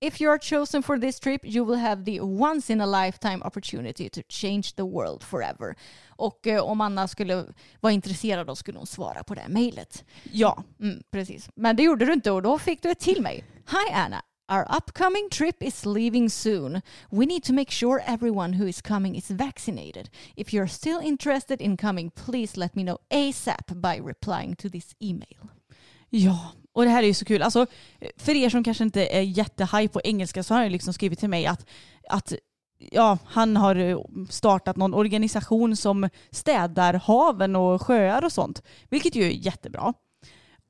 Speaker 4: If you are chosen for this trip, you will have the once in a lifetime opportunity to change the world forever. Och eh, om Anna skulle vara intresserad då skulle hon svara på det här mejlet.
Speaker 3: Ja,
Speaker 4: Mm, precis. Men det gjorde du inte och då fick du ett till mig. Hi Anna. Our upcoming trip is leaving soon. We need to make sure everyone who is coming is vaccinated. If you're still interested in coming, please let me know ASAP by replying to this email.
Speaker 3: Ja, och det här är ju så kul. Alltså, för er som kanske inte är jättehaj på engelska så har han liksom skrivit till mig att, att ja, han har eh, startat någon organisation som städar haven och sjöar och sånt. Vilket ju är jättebra.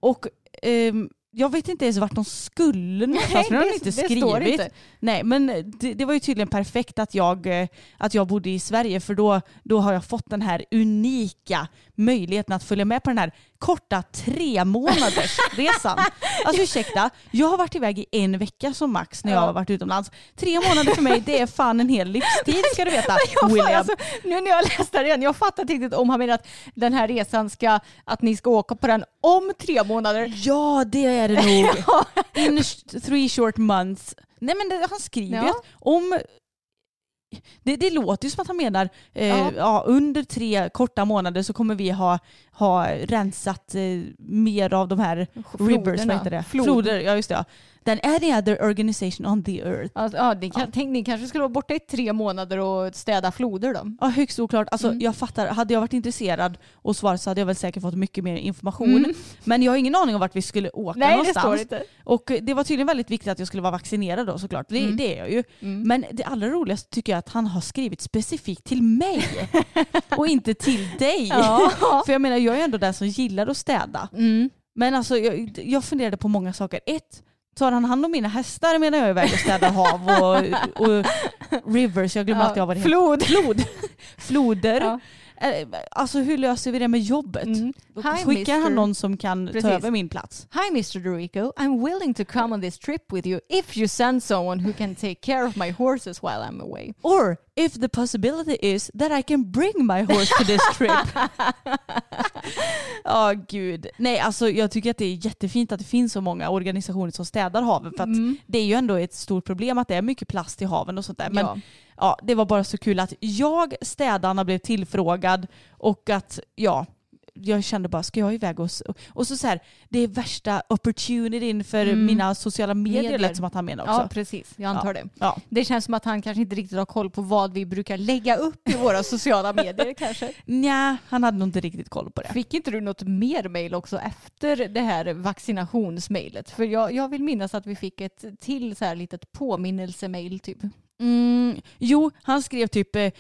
Speaker 3: Och ehm, jag vet inte ens vart de skulle någonstans, för det har de inte skrivit.
Speaker 4: inte.
Speaker 3: Nej, men det, det var ju tydligen perfekt att jag, eh, att jag bodde i Sverige för då, då har jag fått den här unika möjligheten att följa med på den här korta tre månaders resan. Alltså ursäkta, jag har varit iväg i en vecka som max när jag
Speaker 4: Ja.
Speaker 3: har varit utomlands. Tre månader för mig det är fan en hel livstid ska du veta. (laughs)
Speaker 4: Jag,
Speaker 3: William.
Speaker 4: alltså, nu när jag läste det igen, jag fattar inte riktigt om han menar att den här resan ska, att ni ska åka på den om tre månader.
Speaker 3: Ja det är det nog. (laughs) In three short months. Nej men det, han skriver
Speaker 4: Ja.
Speaker 3: att om det, det låter ju som att han menar eh,
Speaker 4: Ja.
Speaker 3: ja. under tre korta månader så kommer vi ha, ha rensat eh, mer av de här rivers, vad heter det?
Speaker 4: Flod.
Speaker 3: Floder, ja just det. Ja. Than any other organization on the earth.
Speaker 4: Alltså, ja, ni, kan, Tänk, ni kanske skulle vara borta i tre månader och städa floder då?
Speaker 3: Ja, högst oklart. Alltså,
Speaker 4: Mm.
Speaker 3: Jag fattar, hade jag varit intresserad och svarat så hade jag väl säkert fått mycket mer information.
Speaker 4: Mm.
Speaker 3: Men jag har ingen aning om vart vi skulle åka
Speaker 4: Nej, det
Speaker 3: någonstans.
Speaker 4: står inte.
Speaker 3: Och det var tydligen väldigt viktigt att jag skulle vara vaccinerad då såklart. Det,
Speaker 4: Mm.
Speaker 3: det är jag ju.
Speaker 4: Mm.
Speaker 3: Men det allra roligaste tycker jag att han har skrivit specifikt till mig. (laughs) och inte till dig.
Speaker 4: Ja. (laughs)
Speaker 3: För jag menar jag är ändå den som gillar att städa.
Speaker 4: Mm.
Speaker 3: Men alltså jag, jag funderade på många saker. Ett, tar han hand om mina hästar medan jag är iväg och städar hav och, och rivers. Jag glömmer
Speaker 4: Ja,
Speaker 3: alltid av vad det heter.
Speaker 4: Flod.
Speaker 3: Flod. (laughs) Floder.
Speaker 4: Ja.
Speaker 3: Eh, Alltså hur löser vi det med jobbet?
Speaker 4: Mm. Hi,
Speaker 3: Skickar
Speaker 4: Mr.
Speaker 3: han någon som kan
Speaker 4: Precis.
Speaker 3: ta över min plats?
Speaker 4: Hi Mr. Dorico, I'm willing to come on this trip with you if you send someone who can take care of my horses while I'm away.
Speaker 3: Or if the possibility is that I can bring my horse to this trip. (laughs) Ja gud. Nej alltså jag tycker att det är jättefint att det finns så många organisationer som städar haven för att
Speaker 4: Mm.
Speaker 3: det är ju ändå ett stort problem att det är mycket plast i haven och sånt där. Men
Speaker 4: Ja.
Speaker 3: Ja, det var bara så kul att jag, städarna, blev tillfrågad och att ja, jag kände bara, ska jag iväg och, och så så här, det är värsta opportunityn för
Speaker 4: Mm.
Speaker 3: mina sociala medier,
Speaker 4: Medier.
Speaker 3: lät som att han menar
Speaker 4: ja,
Speaker 3: också.
Speaker 4: precis. Jag antar det.
Speaker 3: Ja.
Speaker 4: Det känns som att han kanske inte riktigt har koll på vad vi brukar lägga upp i våra (laughs) sociala medier kanske.
Speaker 3: Nja, han hade nog inte riktigt koll på det.
Speaker 4: Fick inte du något mer mejl också efter det här vaccinationsmejlet? För jag, jag vill minnas att vi fick ett till så här litet påminnelsemail typ.
Speaker 3: Mm, jo, han skrev typ eh,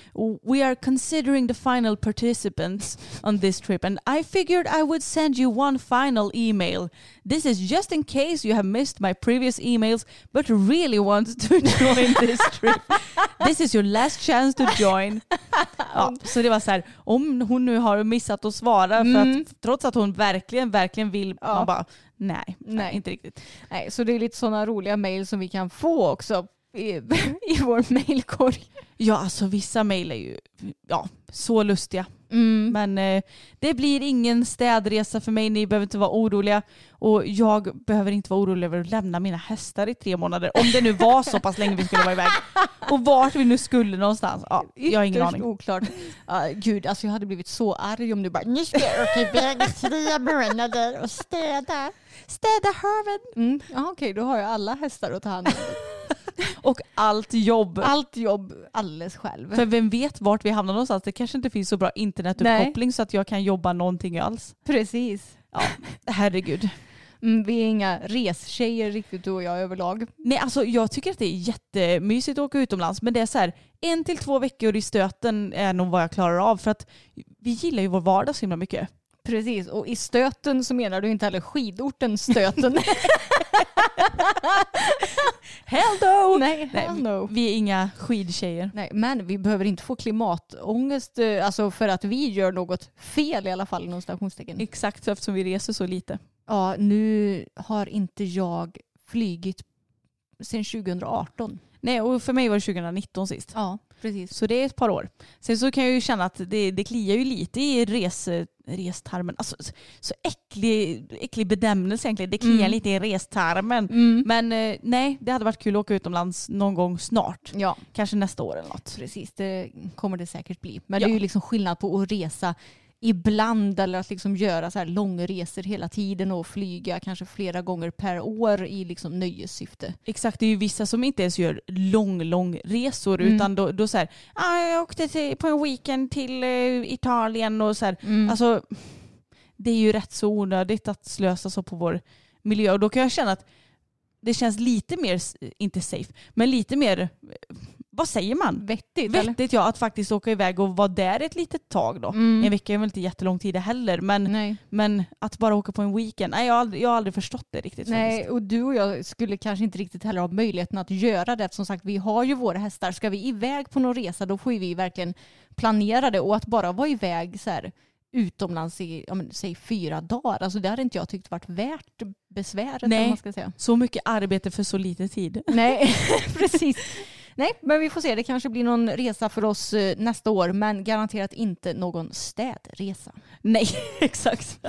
Speaker 3: We are considering the final participants on this trip and I figured I would send you one final email. This is just in case you have missed my previous emails but really want to (laughs) join this trip. This is your last chance to join. Ja, (laughs) så det var så här, om hon nu har missat att svara för
Speaker 4: Mm.
Speaker 3: att trots att hon verkligen, verkligen vill,
Speaker 4: Ja.
Speaker 3: man bara nej, nej, inte riktigt.
Speaker 4: Nej, så det är lite sådana roliga mejl som vi kan få också (laughs) i, vår mejlkorg.
Speaker 3: Ja, alltså vissa mejl är ju ja, så lustiga.
Speaker 4: Mm.
Speaker 3: Men eh, det blir ingen städresa för mig, ni behöver inte vara oroliga. Och jag behöver inte vara orolig över att lämna mina hästar i tre månader. Om det nu var så pass länge vi skulle vara iväg. Och vart vi nu skulle någonstans. Ja, jag har ingen
Speaker 4: Ytterst
Speaker 3: aning.
Speaker 4: oklart. Ja, gud, alltså jag hade blivit så arg om du bara nu ska jag åka iväg i tre månader och städa. Städa haven. Mm. Ja, okej, då har jag alla hästar att ta hand om.
Speaker 3: Och allt jobb.
Speaker 4: Allt jobb alldeles själv.
Speaker 3: För vem vet vart vi hamnar någonstans. Det kanske inte finns så bra internetuppkoppling så att jag kan jobba någonting alls.
Speaker 4: Precis.
Speaker 3: Ja, herregud.
Speaker 4: Mm, vi är inga restjejer riktigt du och jag överlag.
Speaker 3: Nej, alltså jag tycker att det är jättemysigt att åka utomlands men det är så här en till två veckor i stöten är nog vad jag klarar av för att vi gillar ju vår vardag så himla mycket.
Speaker 4: Precis, och i stöten så menar du inte heller skidorten stöten. (laughs) (laughs)
Speaker 3: Hell no!
Speaker 4: Nej,
Speaker 3: Nej,
Speaker 4: hell no.
Speaker 3: Vi är inga skidtjejer.
Speaker 4: Nej, men vi behöver inte få klimatångest eh, alltså för att vi gör något fel i alla fall inom stationstecken.
Speaker 3: Exakt eftersom vi reser så lite.
Speaker 4: Ja, nu har inte jag flygit sedan 2018.
Speaker 3: Nej, och för mig var det 2019 sist.
Speaker 4: Ja, precis.
Speaker 3: Så det är ett par år. Sen så kan jag ju känna att det, det kliar ju lite i res, restarmen. Alltså, så- äcklig, äcklig benämnelse egentligen. Det kliar
Speaker 4: Mm.
Speaker 3: lite i restarmen. Men eh, nej, det hade varit kul att åka utomlands någon gång snart.
Speaker 4: Ja,
Speaker 3: Kanske nästa år eller något.
Speaker 4: precis. Det kommer det säkert bli. Men
Speaker 3: Ja.
Speaker 4: det är ju liksom skillnad på att resa ibland eller att liksom göra så här långresor hela tiden och flyga kanske flera gånger per år i liksom nöjessyfte.
Speaker 3: Exakt, det är ju vissa som inte ens gör lång, lång resor
Speaker 4: Mm.
Speaker 3: utan då, då så här, ah, jag åkte till, på en weekend till eh, Italien och så här.
Speaker 4: Mm.
Speaker 3: Alltså, det är ju rätt så onödigt att slösa så på vår miljö och då kan jag känna att det känns lite mer, inte safe, men lite mer, eh, vad säger man?
Speaker 4: Vettigt eller?
Speaker 3: Vettigt ja, att faktiskt åka iväg och vara där ett litet tag då.
Speaker 4: Mm.
Speaker 3: En vecka är väl inte jättelång tid heller, men,
Speaker 4: Nej.
Speaker 3: men att bara åka på en weekend, nej jag har aldrig, jag har aldrig förstått det riktigt
Speaker 4: Nej,
Speaker 3: faktiskt.
Speaker 4: och du och jag skulle kanske inte riktigt heller ha möjligheten att göra det. Som sagt, vi har ju våra hästar. Ska vi iväg på någon resa då får vi verkligen planera det. Och att bara vara iväg så här utomlands i, ja, men, säg fyra dagar. Alltså det hade inte jag tyckt varit värt besväret.
Speaker 3: Nej.
Speaker 4: eller Man ska säga.
Speaker 3: Så mycket arbete för så lite tid.
Speaker 4: Nej, (laughs) (laughs) precis. Nej, men vi får se. Det kanske blir någon resa för oss eh, nästa år, men garanterat inte någon städresa.
Speaker 3: Nej, (laughs) exakt.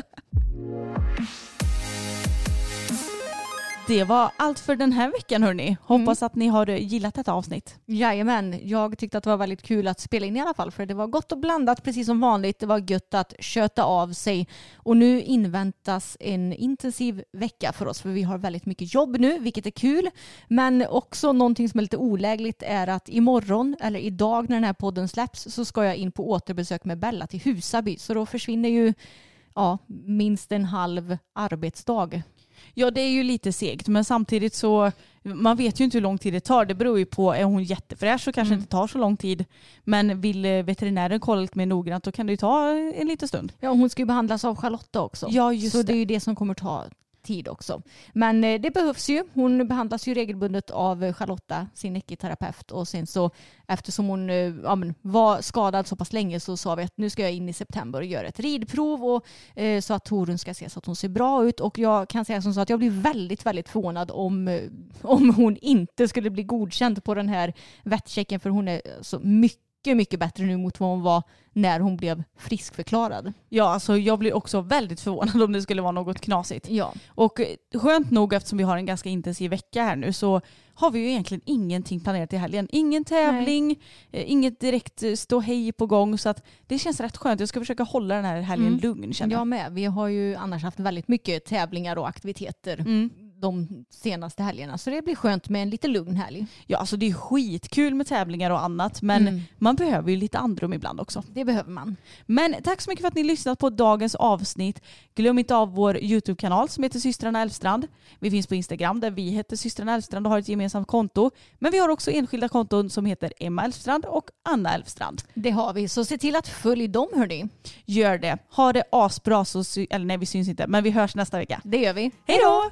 Speaker 3: Det var allt för den här veckan hörni. Hoppas att ni har gillat detta avsnitt.
Speaker 4: Jajamän, jag tyckte att det var väldigt kul att spela in i alla fall för det var gott och blandat precis som vanligt. Det var gött att köta av sig och nu inväntas en intensiv vecka för oss för vi har väldigt mycket jobb nu vilket är kul. Men också någonting som är lite olägligt är att imorgon eller idag när den här podden släpps så ska jag in på återbesök med Bella till Husaby så då försvinner ju ja, minst en halv arbetsdag.
Speaker 3: Ja det är ju lite segt men samtidigt så man vet ju inte hur lång tid det tar. Det beror ju på, är hon jättefräsch så kanske
Speaker 4: Mm.
Speaker 3: inte tar så lång tid. Men vill eh, veterinären kolla lite mer noggrant då kan det ju ta en liten stund.
Speaker 4: Ja, hon ska ju behandlas av Charlotta också.
Speaker 3: Ja, just
Speaker 4: så det.
Speaker 3: det.
Speaker 4: är ju det som kommer ta tid också. Men eh, det behövs ju. Hon behandlas ju regelbundet av eh, Charlotta, sin ekiterapeut. Och sen så eftersom hon eh, ja, men, var skadad så pass länge så sa vi att nu ska jag in i september och göra ett ridprov och, eh, så att Torun ska se så att hon ser bra ut. Och jag kan säga som så att jag blir väldigt, väldigt förvånad om, eh, om hon inte skulle bli godkänd på den här vettchecken för hon är så mycket mycket bättre nu mot vad hon var när hon blev friskförklarad.
Speaker 3: Ja alltså jag blir också väldigt förvånad om det skulle vara något knasigt.
Speaker 4: Ja.
Speaker 3: Och eh, skönt nog eftersom vi har en ganska intensiv vecka här nu så har vi ju egentligen ingenting planerat i helgen. Ingen tävling, eh, inget direkt eh, ståhej på gång så att det känns rätt skönt. Jag ska försöka hålla den här helgen
Speaker 4: Mm.
Speaker 3: lugn känner jag.
Speaker 4: Jag med. Vi har ju annars haft väldigt mycket tävlingar och aktiviteter
Speaker 3: Mm.
Speaker 4: De senaste helgerna. Så det blir skönt med en lite lugn helg.
Speaker 3: Ja alltså det är skitkul med tävlingar och annat men
Speaker 4: Mm.
Speaker 3: man behöver ju lite andrum ibland också.
Speaker 4: Det behöver man.
Speaker 3: Men tack så mycket för att ni lyssnat på dagens avsnitt. Glöm inte av vår YouTube-kanal som heter systrarna Elfstrand. Vi finns på Instagram där vi heter systrarna Elfstrand och har ett gemensamt konto. Men vi har också enskilda konton som heter Emma Elfstrand och Anna Elfstrand.
Speaker 4: Det har vi. Så se till att följa dem hörni.
Speaker 3: Gör det. Ha det asbra så eller nej vi syns inte men vi hörs nästa vecka.
Speaker 4: Det gör vi.
Speaker 3: Hej då!